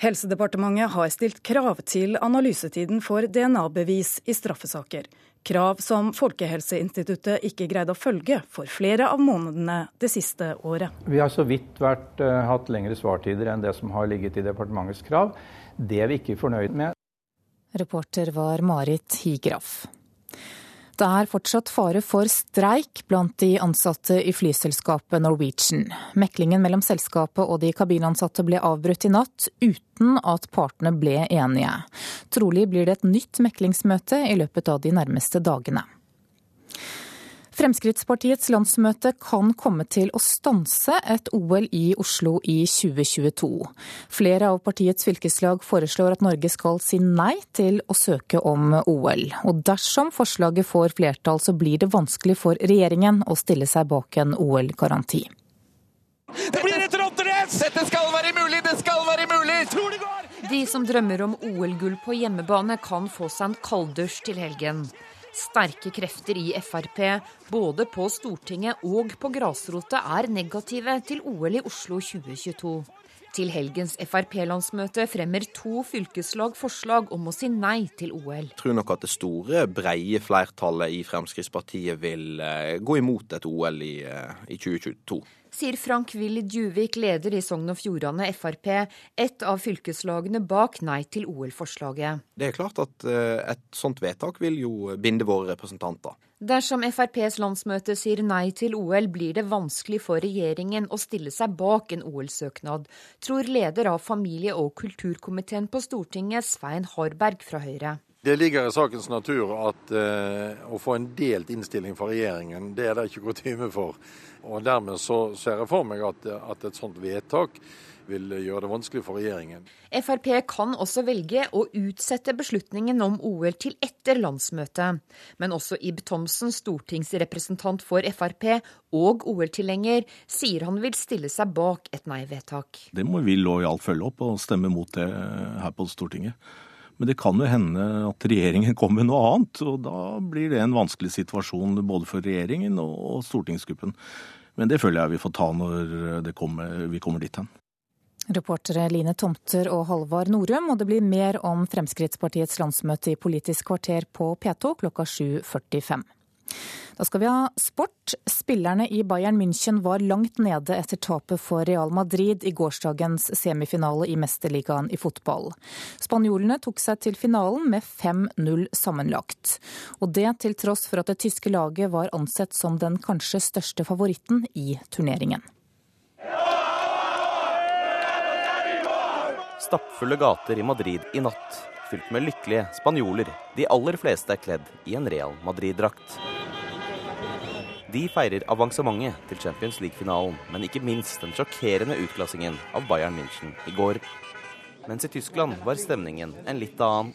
Speaker 35: Helsedepartementet har stilt krav til analysetiden for DNA-bevis i straffesaker. Krav som Folkehelseinstituttet ikke greide å følge for flere av månedene det siste året.
Speaker 36: Vi har så vidt vært, uh, hatt lengre svartider enn det som har ligget i departementets krav. Det er vi ikke fornøyd med.
Speaker 34: Reporter var Marit Higraf. Det er fortsatt fare for streik blant de ansatte i flyselskapet Norwegian. Meklingen mellom selskapet og de kabinansatte ble avbrutt i natt, uten at partene ble enige. Trolig blir det et nytt meklingsmøte i løpet av de nærmeste dagene. Fremskrittspartiets landsmøte kan komme til å stanse et OL i Oslo i 2022. Flere av partiets fylkeslag foreslår at Norge skal si nei til å søke om OL. Og dersom forslaget får flertall, så blir det vanskelig for regjeringen å stille seg bak en OL-garanti.
Speaker 5: Det blir et rotterace! Dette skal være mulig, det skal være mulig! Tror det går!
Speaker 53: De som drømmer om OL-gull på hjemmebane, kan få seg en kalddusj til helgen. Sterke krefter i Frp, både på Stortinget og på grasrota, er negative til OL i Oslo 2022. Til helgens Frp-landsmøte fremmer to fylkeslag forslag om å si nei til OL.
Speaker 7: Jeg tror nok at det store, breie flertallet i Fremskrittspartiet vil eh, gå imot et OL i, eh, i 2022
Speaker 53: sier Frank Willy Djuvik, leder i Sogn og Fjordane Frp, et av fylkeslagene bak nei til OL-forslaget.
Speaker 7: Det er klart at eh, et sånt vedtak vil jo binde våre representanter.
Speaker 53: Dersom FrPs landsmøte sier nei til OL, blir det vanskelig for regjeringen å stille seg bak en OL-søknad, tror leder av familie- og kulturkomiteen på Stortinget, Svein Harberg fra Høyre.
Speaker 54: Det ligger i sakens natur at eh, å få en delt innstilling fra regjeringen, det er det ikke kutyme for. Og Dermed så ser jeg for meg at, at, et sånt vedtak vil gjøre det vanskelig for regjeringen.
Speaker 53: Frp kan også velge å utsette beslutningen om OL til etter landsmøtet. Men også Ib Thomsen, stortingsrepresentant for Frp og OL-tilhenger, sier han vil stille seg bak et nei-vedtak.
Speaker 38: Det må vi lojalt følge opp og stemme mot det her på Stortinget. Men det kan jo hende at regjeringen kommer med noe annet, og da blir det en vanskelig situasjon både for regjeringen og stortingsgruppen. Men det føler jeg vi får ta når kommer, vi kommer dit hen.
Speaker 34: Reportere Line Tomter og Halvard Norum, og det blir mer om Fremskrittspartiets landsmøte i Politisk kvarter på P2 klokka 7.45. Da skal vi ha sport. Spillerne i Bayern München var langt nede etter tapet for Real Madrid i gårsdagens semifinale i Mesterligaen i fotball. Spanjolene tok seg til finalen med 5-0 sammenlagt. Og det til tross for at det tyske laget var ansett som den kanskje største favoritten i turneringen.
Speaker 55: Stappfulle gater i Madrid i natt, fylt med lykkelige spanjoler, de aller fleste er kledd i en Real Madrid-drakt. De feirer avansementet til Champions League-finalen, men ikke minst den sjokkerende utklassingen av Bayern München i går. Mens i Tyskland var stemningen en litt annen.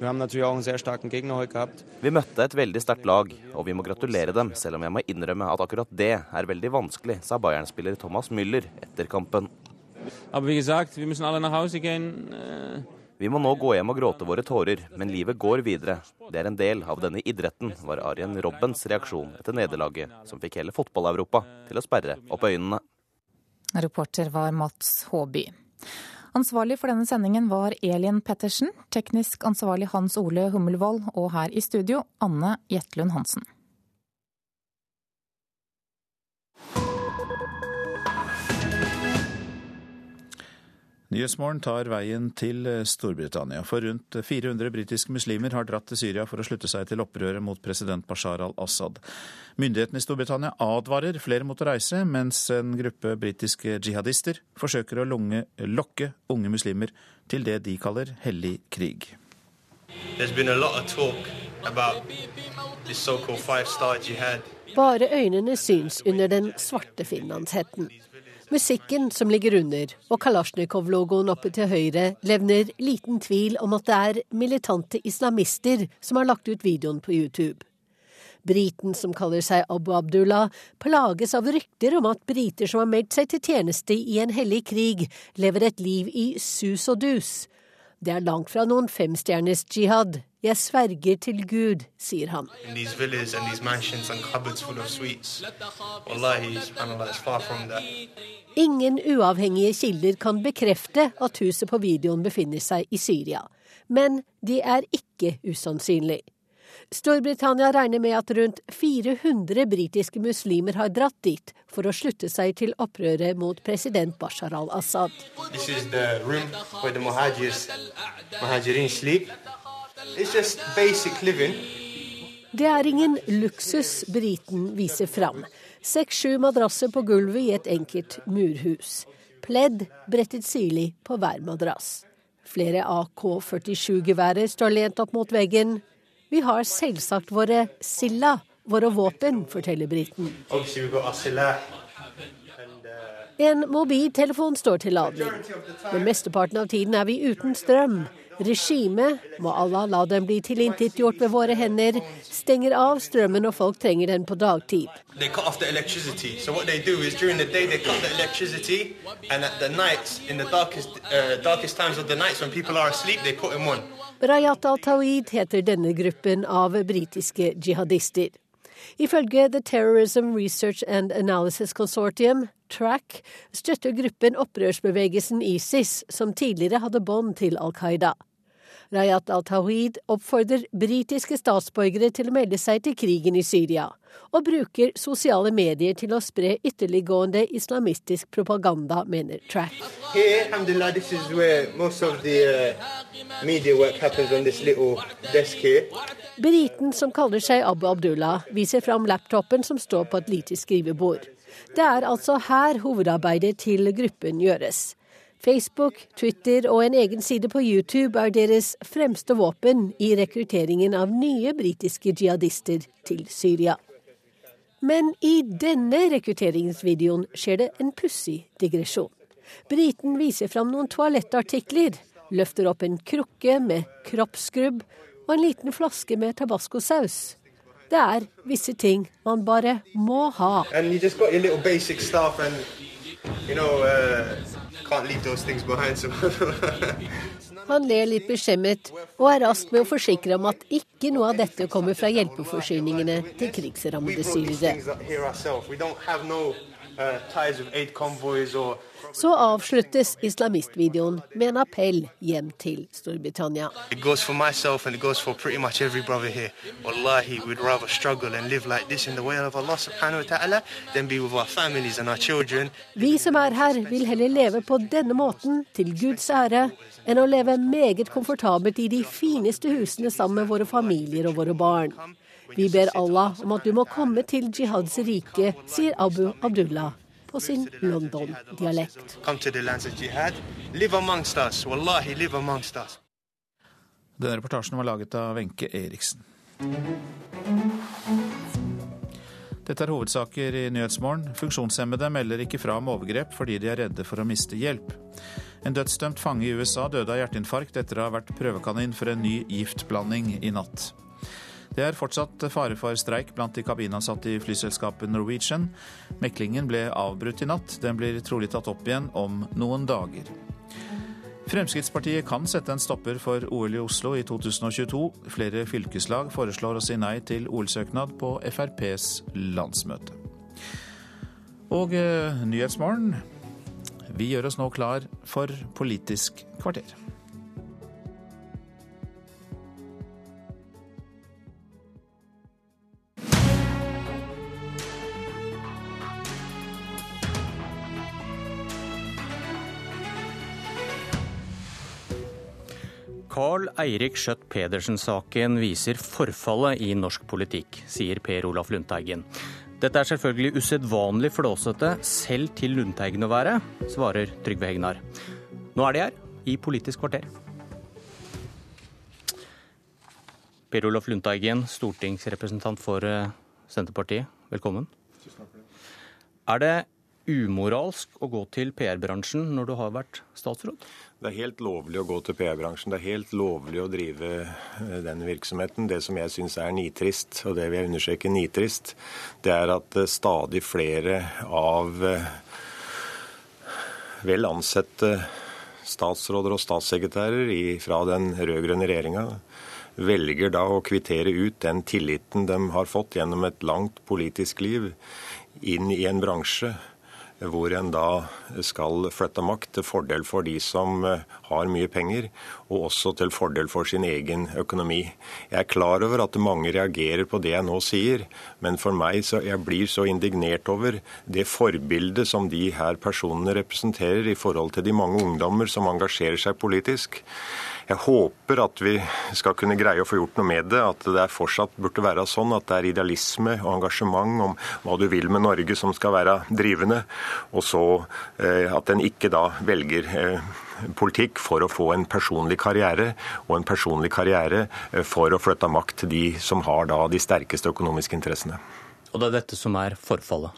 Speaker 55: Vi møtte et veldig sterkt lag, og vi må gratulere dem, selv om jeg må innrømme at akkurat det er veldig vanskelig, sa Bayern-spiller Thomas Müller etter kampen.
Speaker 56: Aber wie gesagt, wir müssen alle nach Hause gehen.
Speaker 55: Vi må nå gå hjem og gråte våre tårer, men livet går videre. Det er en del av denne idretten, var Arjen Robbens reaksjon etter nederlaget, som fikk hele fotball-Europa til å sperre opp øynene.
Speaker 34: Reporter var Mats Håby. Ansvarlig for denne sendingen var Elin Pettersen, teknisk ansvarlig Hans Ole Hummelvold, og her i studio Anne Jetlund Hansen.
Speaker 1: Nyhetsmorgen tar veien til eh, Storbritannia, for rundt 400 britiske muslimer har dratt til Syria for å slutte seg til opprøret mot president Bashar al-Assad. Myndighetene i Storbritannia advarer flere mot å reise, mens en gruppe britiske jihadister forsøker å lunge, lokke unge muslimer til det de kaller hellig krig.
Speaker 57: Bare øynene syns under den svarte finlandshetten. Musikken som ligger under, og Kalasjnikov-logoen oppe til høyre, levner liten tvil om at det er militante islamister som har lagt ut videoen på YouTube. Briten som kaller seg Abu Abdullah, plages av rykter om at briter som har meldt seg til tjeneste i en hellig krig, lever et liv i sus og dus. Det er langt fra noen femstjerners jihad. Jeg sverger til Gud, sier han. Ingen uavhengige kilder kan bekrefte at huset på videoen befinner seg i Syria. Men de er ikke usannsynlig. Storbritannia regner med at rundt 400 britiske muslimer har dratt dit for å slutte seg til opprøret mot president Bashar al-Assad. Det er ingen luksus briten viser fram. Seks-sju madrasser på gulvet i et enkelt murhus. Pledd brettet sirlig på hver madrass. Flere AK-47-geværer står lent opp mot veggen. Vi har selvsagt våre Silla, våre våpen, forteller briten. En mobiltelefon står til lading, men mesteparten av tiden er vi uten strøm. Regimet, må Allah la dem bli tilintetgjort ved våre hender, stenger av strømmen når folk trenger den på dagtid. Rayat al-Tawid heter denne gruppen av britiske jihadister. Ifølge The Terrorism Research and Analysis Consortium, TRAC, støtter gruppen opprørsbevegelsen ISIS, som tidligere hadde bånd til Al Qaida. Rayat al-Tawhid oppfordrer britiske statsborgere til å melde seg til krigen i Syria, og bruker sosiale medier til å spre ytterliggående islamistisk propaganda, mener Track. Here, Briten som kaller seg Abu Abdullah, viser fram laptopen som står på et lite skrivebord. Det er altså her hovedarbeidet til gruppen gjøres. Facebook, Twitter og en egen side på YouTube er deres fremste våpen i rekrutteringen av nye britiske jihadister til Syria. Men i denne rekrutteringsvideoen skjer det en pussig digresjon. Briten viser fram noen toalettartikler, løfter opp en krukke med kroppsskrubb og en liten flaske med tabascosaus. Det er visse ting man bare må ha. Han ler litt beskjemmet og er rask med å forsikre om at ikke noe av dette kommer fra hjelpeforsyningene til krigsrammede syrere. Så avsluttes islamistvideoen med en appell hjem til Storbritannia.
Speaker 58: It goes for myself and it goes for pretty much every brother here. Wallahi, we'd rather struggle and live like this in the way of Allah subhanahu wa ta'ala than be with our families and our children.
Speaker 57: Vi som er her, vil heller leve på denne måten, til Guds ære, enn å leve meget komfortabelt i de fineste husene sammen med våre familier og våre barn. Vi ber Allah om at du må komme til jihads rike, sier Abu Abdullah på sin London-dialekt.
Speaker 58: Come to the lands of jihad. Live amongst us. Wallahi, live amongst us.
Speaker 1: Denne reportasjen var laget av Wenche Eriksen. Dette er hovedsaker i Nyhetsmorgen. Funksjonshemmede melder ikke fra om overgrep fordi de er redde for å miste hjelp. En dødsdømt fange i USA døde av hjerteinfarkt etter å ha vært prøvekanin for en ny giftblanding i natt. Det er fortsatt fare for streik blant de kabinansatte i flyselskapet Norwegian. Meklingen ble avbrutt i natt. Den blir trolig tatt opp igjen om noen dager. Fremskrittspartiet kan sette en stopper for OL i Oslo i 2022. Flere fylkeslag foreslår å si nei til OL-søknad på FrPs landsmøte. Og eh, Nyhetsmorgen. Vi gjør oss nå klar for Politisk kvarter.
Speaker 59: Carl Eirik Skjøtt Pedersen-saken viser forfallet i norsk politikk, sier Per Olaf Lundteigen. Dette er selvfølgelig usedvanlig flåsete, selv til Lundteigen å være, svarer Trygve Hegnar. Nå er de her, i Politisk kvarter. Per Olaf Lundteigen, stortingsrepresentant for eh, Senterpartiet, velkommen. Er det umoralsk å gå til PR-bransjen når du har vært statsråd?
Speaker 60: Det er helt lovlig å gå til PR-bransjen. Det er helt lovlig å drive eh, den virksomheten. Det som jeg syns er nitrist, og det vil jeg understreke nitrist, det er at eh, stadig flere av eh, vel ansette statsråder og statssekretærer fra den rød-grønne regjeringa velger da å kvittere ut den tilliten de har fått gjennom et langt politisk liv, inn i en bransje hvor en da skal flytte makt til fordel for de som eh, har mye penger, og også til fordel for sin egen økonomi. Jeg er klar over at mange reagerer på det jeg nå sier, men for meg så jeg blir så indignert over det forbildet som de her personene representerer i forhold til de mange ungdommer som engasjerer seg politisk. Jeg håper at vi skal kunne greie å få gjort noe med det. At det fortsatt burde være sånn at det er idealisme og engasjement om hva du vil med Norge som skal være drivende. Og så eh, at en ikke da velger eh, politikk for å få en personlig karriere, og en personlig karriere eh, for å flytte makt til de som har da de sterkeste økonomiske interessene.
Speaker 59: Og det er dette som er forfallet?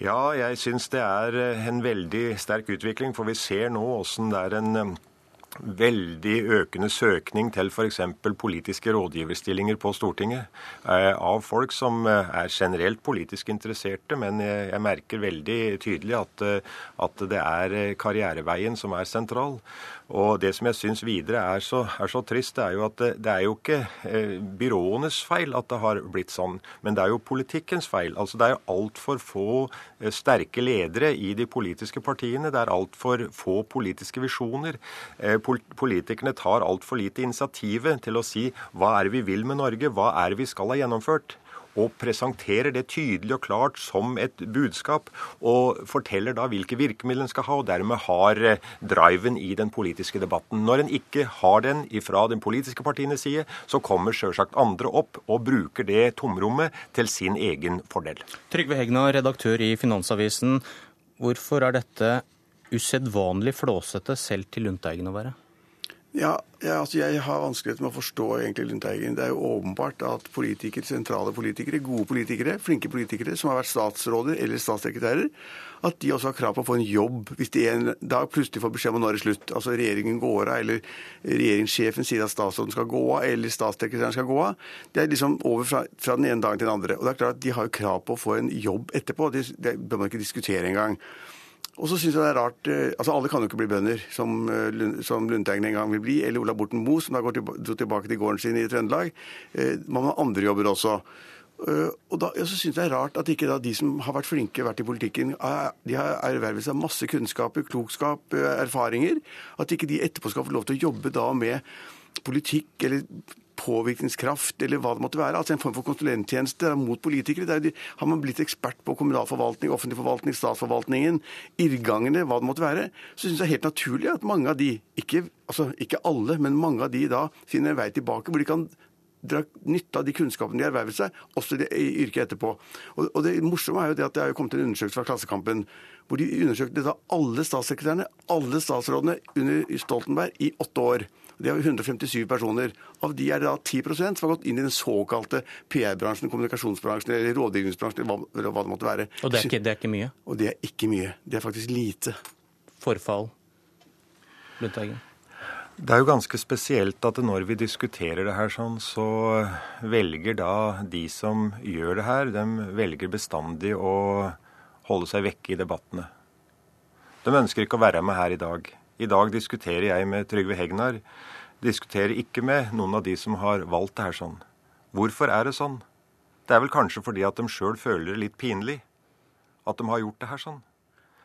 Speaker 60: Ja, jeg syns det er en veldig sterk utvikling. For vi ser nå åssen det er en veldig økende søkning til f.eks. politiske rådgiverstillinger på Stortinget eh, av folk som eh, er generelt politisk interesserte, men jeg merker veldig tydelig at, eh, at det er karriereveien som er sentral. Og Det som jeg syns videre er så, er så, trist, det er jo at det, det er jo ikke eh, byråenes feil at det har blitt sånn, men det er jo politikkens feil. Altså Det er jo altfor få eh, sterke ledere i de politiske partiene. Det er altfor få politiske visjoner. Eh, politikerne tar altfor lite initiativet til å si hva er det vi vil med Norge, hva er det vi skal ha gjennomført og presenterer det tydelig og klart som et budskap, og forteller da hvilke virkemidler en skal ha, og dermed har eh, driven i den politiske debatten. Når en ikke har den fra den politiske partienes side, så kommer sjølsagt andre opp og bruker det tomrommet til sin egen fordel.
Speaker 59: Trygve Hegna, redaktør i Finansavisen. Hvorfor er dette usedvanlig flåsete selv til Lundteigen å være?
Speaker 61: Ja, ja, altså Jeg har vanskeligheter med å forstå egentlig Lundteigen. Det er jo åpenbart at politikere, sentrale politikere, gode politikere, flinke politikere som har vært statsråder eller statssekretærer, at de også har krav på å få en jobb hvis de en dag plutselig får beskjed om når det er slutt. Altså regjeringen går av, eller regjeringssjefen sier at statsråden skal gå av, eller statssekretæren skal gå av. Det er liksom over fra, fra, den ene dagen til den andre. Og det er klart at De har jo krav på å få en jobb etterpå. Det, det bør man ikke diskutere engang. Og så syns jeg det er rart eh, altså Alle kan jo ikke bli bønder, som, eh, som Lundteigen en gang vil bli, eller Ola Borten Moe, som da går tilbake til gården sin i Trøndelag. Eh, man har andre jobber også. Og da, ja, så synes jeg det er rart at ikke da de som har vært flinke, vært i politikken, de har ervervet seg masse kunnskaper, klokskap, erfaringer. At ikke de etterpå skal få lov til å jobbe da med politikk eller påvirkningskraft eller hva det måtte være. Altså en form for konsulenttjeneste mot politikere. Der har man blitt ekspert på kommunal forvaltning, offentlig forvaltning, statsforvaltningen, irrgangene, hva det måtte være, så syns jeg det er helt naturlig at mange av de, ikke, altså ikke alle, men mange av de da finner en vei tilbake hvor de kan dra nytte av de kunnskapene de ervervet seg, også i yrket etterpå. Og, og, Det morsomme er jo det at det er kommet en undersøkelse fra Klassekampen hvor de undersøkte da alle statssekretærene, alle statsrådene under Stoltenberg i åtte år. Det er 157 personer. Av de er det da 10 som har gått inn i den såkalte PR-bransjen, kommunikasjonsbransjen eller rådgivningsbransjen, hva, hva det måtte være.
Speaker 59: Og det er, ikke, det er ikke mye?
Speaker 61: Og det er ikke mye. Det er faktisk lite.
Speaker 59: Forfall. Lundteigen?
Speaker 60: Det er jo ganske spesielt at når vi diskuterer det her sånn, så velger da de som gjør det her, de velger bestandig å holde seg vekke i debattene. De ønsker ikke å være med her i dag. I dag diskuterer jeg med Trygve Hegnar. Diskuterer ikke med noen av de som har valgt det her sånn. Hvorfor er det sånn? Det er vel kanskje fordi at de sjøl føler det litt pinlig at de har gjort det her sånn.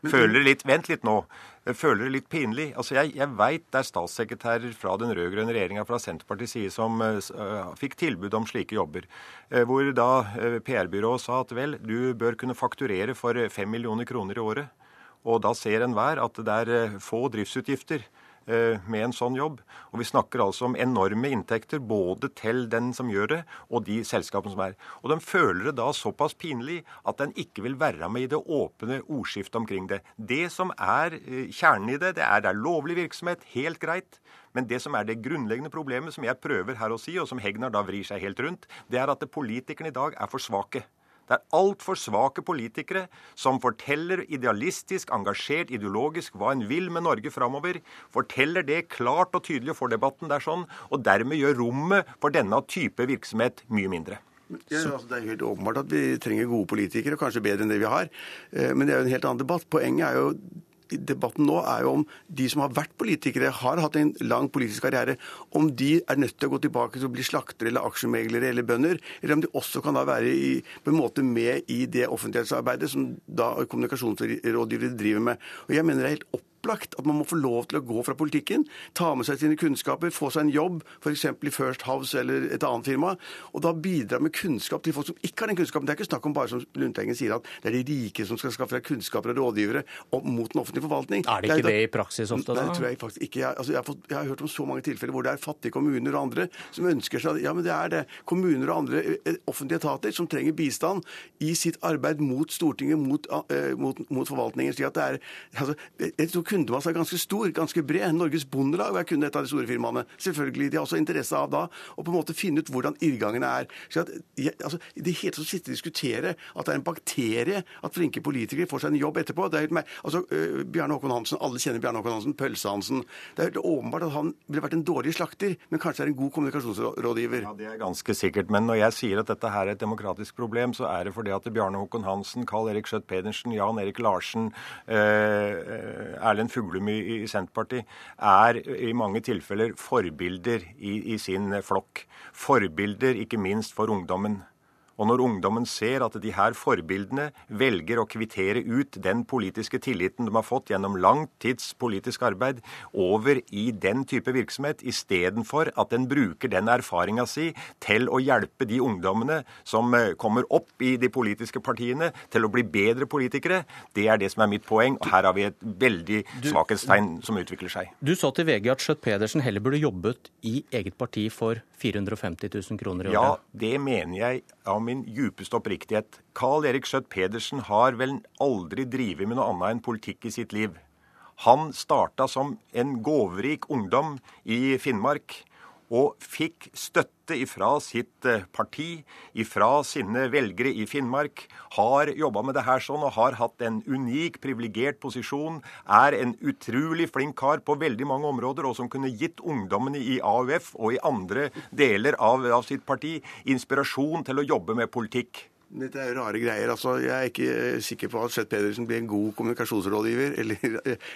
Speaker 60: Føler litt Vent litt nå. Føler det litt pinlig. Altså, Jeg, jeg veit det er statssekretærer fra den rød-grønne regjeringa fra Senterpartiets side som uh, fikk tilbud om slike jobber. Uh, hvor da uh, PR-byrået sa at vel, du bør kunne fakturere for fem millioner kroner i året. Og da ser enhver at det er eh, få driftsutgifter eh, med en sånn jobb. Og vi snakker altså om enorme inntekter både til den som gjør det, og de selskapene som er. Og de føler det da såpass pinlig at en ikke vil være med i det åpne ordskiftet omkring det. Det som er eh, kjernen i det, det er, det er lovlig virksomhet, helt greit. Men det som er det grunnleggende problemet, som jeg prøver her å si, og som Hegnar da vrir seg helt rundt, det er at politikerne i dag er for svake. Det er altfor svake politikere som forteller idealistisk, engasjert, ideologisk hva en vil med Norge framover. Forteller det klart og tydelig for debatten der sånn, og dermed gjør rommet for denne type virksomhet mye mindre.
Speaker 61: Ja, altså det er helt åpenbart at vi trenger gode politikere, kanskje bedre enn det vi har. Eh, men det er jo en helt annen debatt. Poenget er jo debatten nå er jo om de som har vært politikere, har hatt en lang politisk karriere, om de er nødt til å gå tilbake til å bli slaktere eller aksjemeglere eller bønder, eller om de også kan da være i, på en måte med i det offentlighetsarbeidet som da kommunikasjonsrådgivere driver med. Og jeg mener det er helt opp opplagt at man må få lov til å gå fra politikken, ta med seg sine kunnskaper, få seg en jobb, f.eks. i First House eller et annet firma, og da bidra med kunnskap til folk som ikke har den kunnskapen. Det er ikke snakk om bare som Lundteigen sier, at det er de rike som skal skaffe seg kunnskaper og rådgivere mot den offentlige forvaltning.
Speaker 59: Er det ikke det, det i praksis ofte,
Speaker 61: da? Nei, tror jeg faktisk ikke. Jeg, altså, jeg, har fått, jeg, har hørt om så mange tilfeller hvor det er fattige kommuner og andre som ønsker seg Ja, men det er det. Kommuner og andre eh, offentlige etater som trenger bistand i sitt arbeid mot Stortinget, mot, uh, mot, mot forvaltningen. slik at det er, altså, jeg tror kundemassen er ganske stor, ganske bred. Norges Bondelag er kun et av de store firmaene. Selvfølgelig, De har også interesse av da å på en måte finne ut hvordan irrgangene er. Så at, altså, det hele tatt å sitte og diskutere at det er en bakterie at flinke politikere får seg en jobb etterpå det er helt meg. Altså, uh, Bjarne Håkon Hansen, Alle kjenner Bjarne Håkon Hansen, Pølse-Hansen. Det er helt åpenbart at han ville vært en dårlig slakter, men kanskje er en god kommunikasjonsrådgiver.
Speaker 60: Ja, Det er ganske sikkert. Men når jeg sier at dette her er et demokratisk problem, så er det fordi at Bjarne Håkon Hansen, Carl Erik Skjøtt Pedersen, Jan Erik Larsen, eh, Erlend Fuglemy i, Senterpartiet, er i mange tilfeller forbilder i, i sin flokk. Forbilder ikke minst for ungdommen. Og når ungdommen ser at de her forbildene velger å kvittere ut den politiske tilliten de har fått gjennom lang tids politisk arbeid, over i den type virksomhet, istedenfor at en bruker den erfaringa si til å hjelpe de ungdommene som eh, kommer opp i de politiske partiene, til å bli bedre politikere, det er det som er mitt poeng. Og her har vi et veldig svakhetstegn som utvikler seg.
Speaker 59: Du sa til VG at Skjøtt Pedersen heller burde jobbet i eget parti for 450 000 kroner i året.
Speaker 60: Ja, det mener jeg av min djupeste oppriktighet. Carl Erik Skjøtt Pedersen har vel aldri drevet med noe annet enn politikk i sitt liv. Han starta som en gåverik ungdom i Finnmark og fikk støtte ifra sitt eh, parti, ifra sine velgere i Finnmark. Har jobba med det her sånn og har hatt en unik, privilegert posisjon. Er en utrolig flink kar på veldig mange områder, og som kunne gitt ungdommene i AUF og i andre deler av, av sitt parti inspirasjon til å jobbe med politikk.
Speaker 61: Dette er jo rare greier. altså Jeg er ikke eh, sikker på at Seth Pedersen blir en god kommunikasjonsrådgiver eller,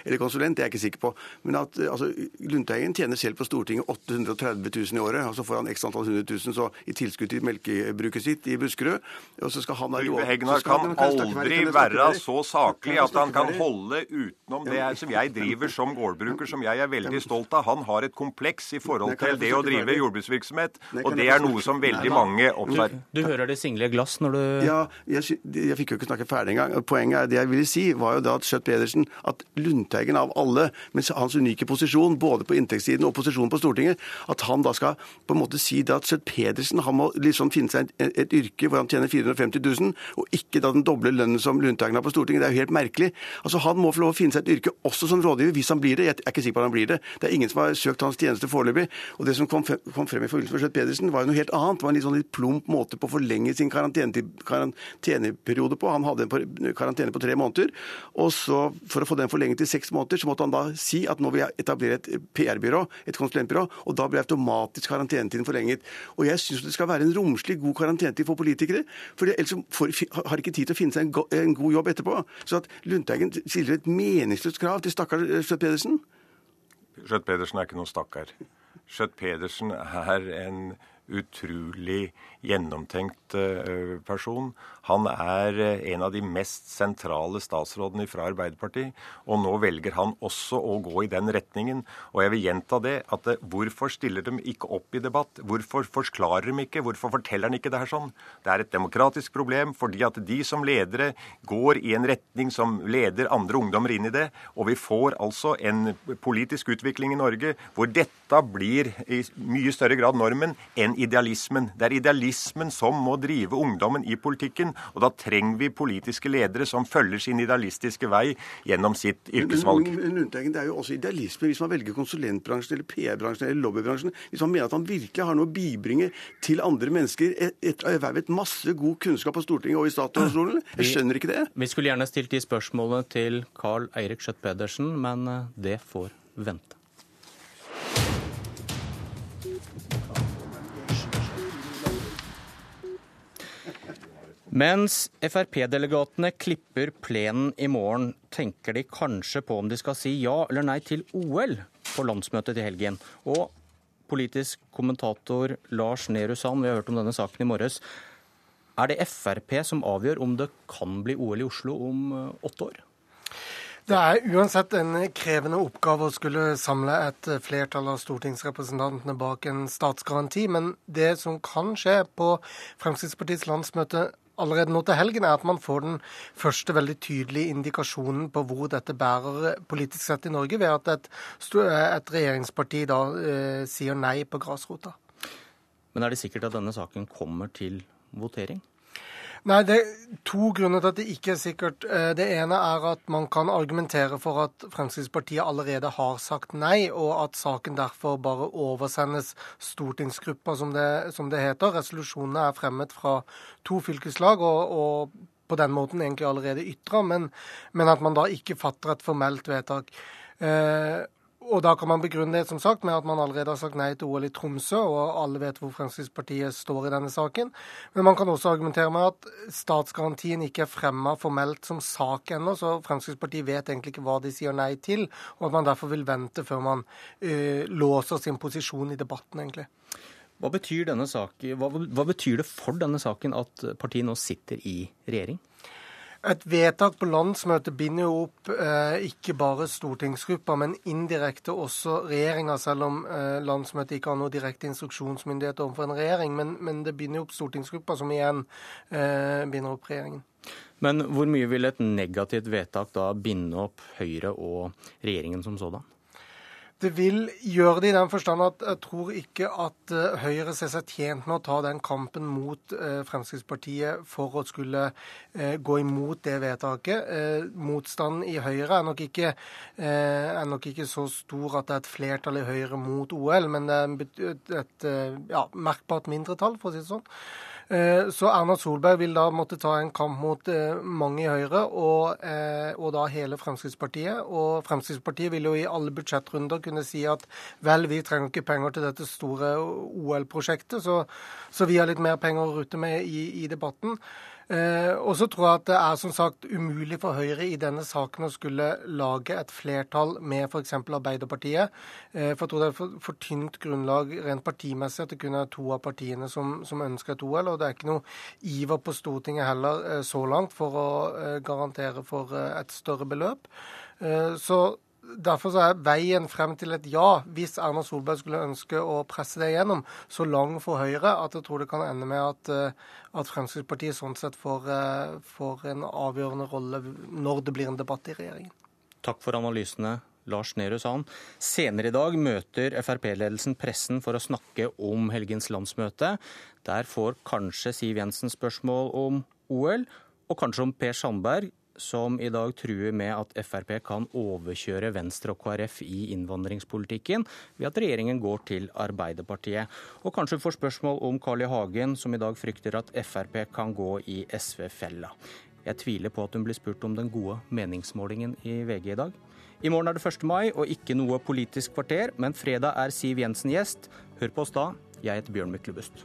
Speaker 61: eller, konsulent. det er jeg ikke sikker på. Men at altså, Lundteigen tjener selv på Stortinget 830 000 i året. og Så får han x antall hundre tusen så i tilskudd til melkebruket sitt i Buskerud. og så skal han ha
Speaker 60: Trygve Hegnar kan aldri være så saklig at han kan holde utenom det som jeg driver som gårdbruker, som jeg er veldig stolt av. Han har et kompleks i forhold til det å drive jordbruksvirksomhet, og det er noe som veldig mange opptar.
Speaker 59: Du hører det single glass når du
Speaker 61: ja, jeg, jeg, fikk jo ikke snakke ferdig engang. Poenget er det jeg ville si, var jo da at Skjøtt Pedersen, at Lundteigen av alle, med hans unike posisjon både på inntektssiden og posisjonen på Stortinget, at han da skal på en måte si at Skjøtt Pedersen han må liksom finne seg et, et, yrke hvor han tjener 450 000, og ikke da den doble lønnen som Lundteigen har på Stortinget. Det er jo helt merkelig. Altså Han må få lov å finne seg et yrke også som rådgiver, hvis han blir det. Jeg er ikke sikker på at han blir det. Det er ingen som har søkt hans tjeneste foreløpig. Og det som kom frem, kom frem i forbindelse med Skjøtt Pedersen, var jo noe helt annet. Det var en litt sånn litt plump måte på å forlenge sin karantenetid karanteneperiode på. Han hadde en karantene på tre måneder. Og så, for å få den forlenget til seks måneder, så måtte han da si at nå vil jeg etablere et PR-byrå, et konsulentbyrå, og da ble automatisk karantenetiden forlenget. Og jeg syns det skal være en romslig, god karantenetid for politikere. For ellers får, har ikke tid til å finne seg en, go en god jobb etterpå. Så at Lundteigen stiller et meningsløst krav til stakkar Skjøtt Pedersen
Speaker 60: Skjøtt Pedersen er ikke noen stakkar. Skjøtt Pedersen er en utrolig gjennomtenkt eh, person. Han er eh, en av de mest sentrale statsrådene fra Arbeiderpartiet. Og nå velger han også å gå i den retningen. Og jeg vil gjenta det, at eh, hvorfor stiller de ikke opp i debatt? Hvorfor forklarer de ikke? Hvorfor forteller de ikke det her sånn? Det er et demokratisk problem fordi at de som ledere går i en retning som leder andre ungdommer inn i det. Og vi får altså en politisk utvikling i Norge hvor dette blir i mye større grad normen enn idealismen. Det er idealismen som må drive ungdommen i politikken. Og da trenger vi politiske ledere som følger sin idealistiske vei gjennom sitt yrkesvalg.
Speaker 61: Men, men, men Det er jo også idealisme hvis man velger konsulentbransjen eller PR-bransjen eller lobbybransjen. Hvis man mener at man virkelig har noe å bibringe til andre mennesker, etter å ha ervervet masse god kunnskap på Stortinget og i statsrådsstolen. Jeg skjønner ikke det.
Speaker 59: Vi skulle gjerne stilt de spørsmålene til Carl Eirik Skjøtt Pedersen, men eh, det får vente. Mens Frp-delegatene klipper plenen i morgen, tenker de kanskje på om de skal si ja eller nei til OL på landsmøtet til helgen. Og politisk kommentator Lars Nehru Sand, vi har hørt om denne saken i morges. Er det Frp som avgjør om det kan bli OL i Oslo om eh, åtte år?
Speaker 62: Det er uansett en krevende oppgave å skulle samle et flertall av stortingsrepresentantene bak en statsgaranti. Men det som kan skje på Fremskrittspartiets landsmøte allerede nå til helgen, er at man får den første veldig tydelige indikasjonen på hvor dette bærer politisk sett i Norge, ved at et, et regjeringsparti da eh, sier nei på grasrota.
Speaker 59: Men er det sikkert at denne saken kommer til votering?
Speaker 62: Nei, Det er to grunner til at det ikke er sikkert. Eh, det ene er at man kan argumentere for at Fremskrittspartiet allerede har sagt nei, og at saken derfor bare oversendes stortingsgruppa, som det, som det heter. Resolusjonene er fremmet fra to fylkeslag. og, og på den måten egentlig allerede ytra, men, men, at man da ikke fatter et formelt vedtak. Eh, og da kan man begrunne det som sagt med at man allerede har sagt nei til OL i Tromsø, og alle vet hvor Fremskrittspartiet står i denne saken. Men man kan også argumentere med at statsgarantien ikke er fremma formelt som sak ennå, så Fremskrittspartiet vet egentlig ikke hva de sier nei til, og at man derfor vil vente før man uh, låser sin posisjon i debatten, egentlig.
Speaker 59: Hva betyr, saken, hva, hva betyr det for denne saken at partiet nå sitter i regjering?
Speaker 62: Et vedtak på landsmøtet binder jo opp eh, ikke bare stortingsgruppa, men indirekte også regjeringa, selv om eh, landsmøtet ikke har noe direkte instruksjonsmyndighet overfor en regjering. Men, men det binder jo opp stortingsgruppa, som igjen eh, binder opp regjeringen.
Speaker 59: Men hvor mye vil et negativt vedtak da binde opp Høyre og regjeringen som sådan?
Speaker 62: Det vil gjøre det i den forstand at jeg tror ikke at eh, Høyre ser seg tjent med å ta den kampen mot eh, Fremskrittspartiet for å skulle eh, gå imot det vedtaket. Motstanden i Høyre er nok, ikke, er nok ikke så stor at det er et flertall i Høyre mot OL, men det er et, et ja, merkbart mindretall, for å si det sånn. Eh, så Erna Solberg vil da måtte ta en kamp mot eh, mange i Høyre, og, eh, og, da hele Fremskrittspartiet. Og Fremskrittspartiet vil jo i alle budsjettrunder kunne si at vel, vi trenger ikke penger til dette store OL-prosjektet, så, så, vi har litt mer penger å rute med i, i debatten. Eh, og så tror jeg at det er som sagt umulig for Høyre i denne saken å skulle lage et flertall med f.eks. Arbeiderpartiet. Eh, for jeg tror det er for, for, tynt grunnlag rent partimessig at det kun er to av partiene som, som ønsker et OL. Og det er ikke noe iver på Stortinget heller eh, så langt for å garantere for et større beløp. Så Derfor er veien frem til et ja, hvis Erna Solberg skulle ønske å presse det gjennom, så lang for Høyre at jeg tror det kan ende med at, eh, at Fremskrittspartiet sånn sett får, eh, får, en avgjørende rolle når det blir en debatt i regjeringen.
Speaker 59: Takk for analysene. Lars Nehru Sand. Senere i dag møter Frp-ledelsen pressen for å snakke om helgens landsmøte. Der får kanskje Siv Jensen spørsmål om OL, og kanskje om Per Sandberg, som i dag truer med at Frp kan overkjøre Venstre og KrF i innvandringspolitikken ved at regjeringen går til Arbeiderpartiet. Og kanskje får spørsmål om Carl I. Hagen, som i dag frykter at Frp kan gå i SV-fella. Jeg tviler på at hun blir spurt om den gode meningsmålingen i VG i dag. I morgen er det 1. mai og ikke noe Politisk kvarter, men fredag er Siv Jensen gjest. Hør på oss da. Jeg heter Bjørn Myklebust.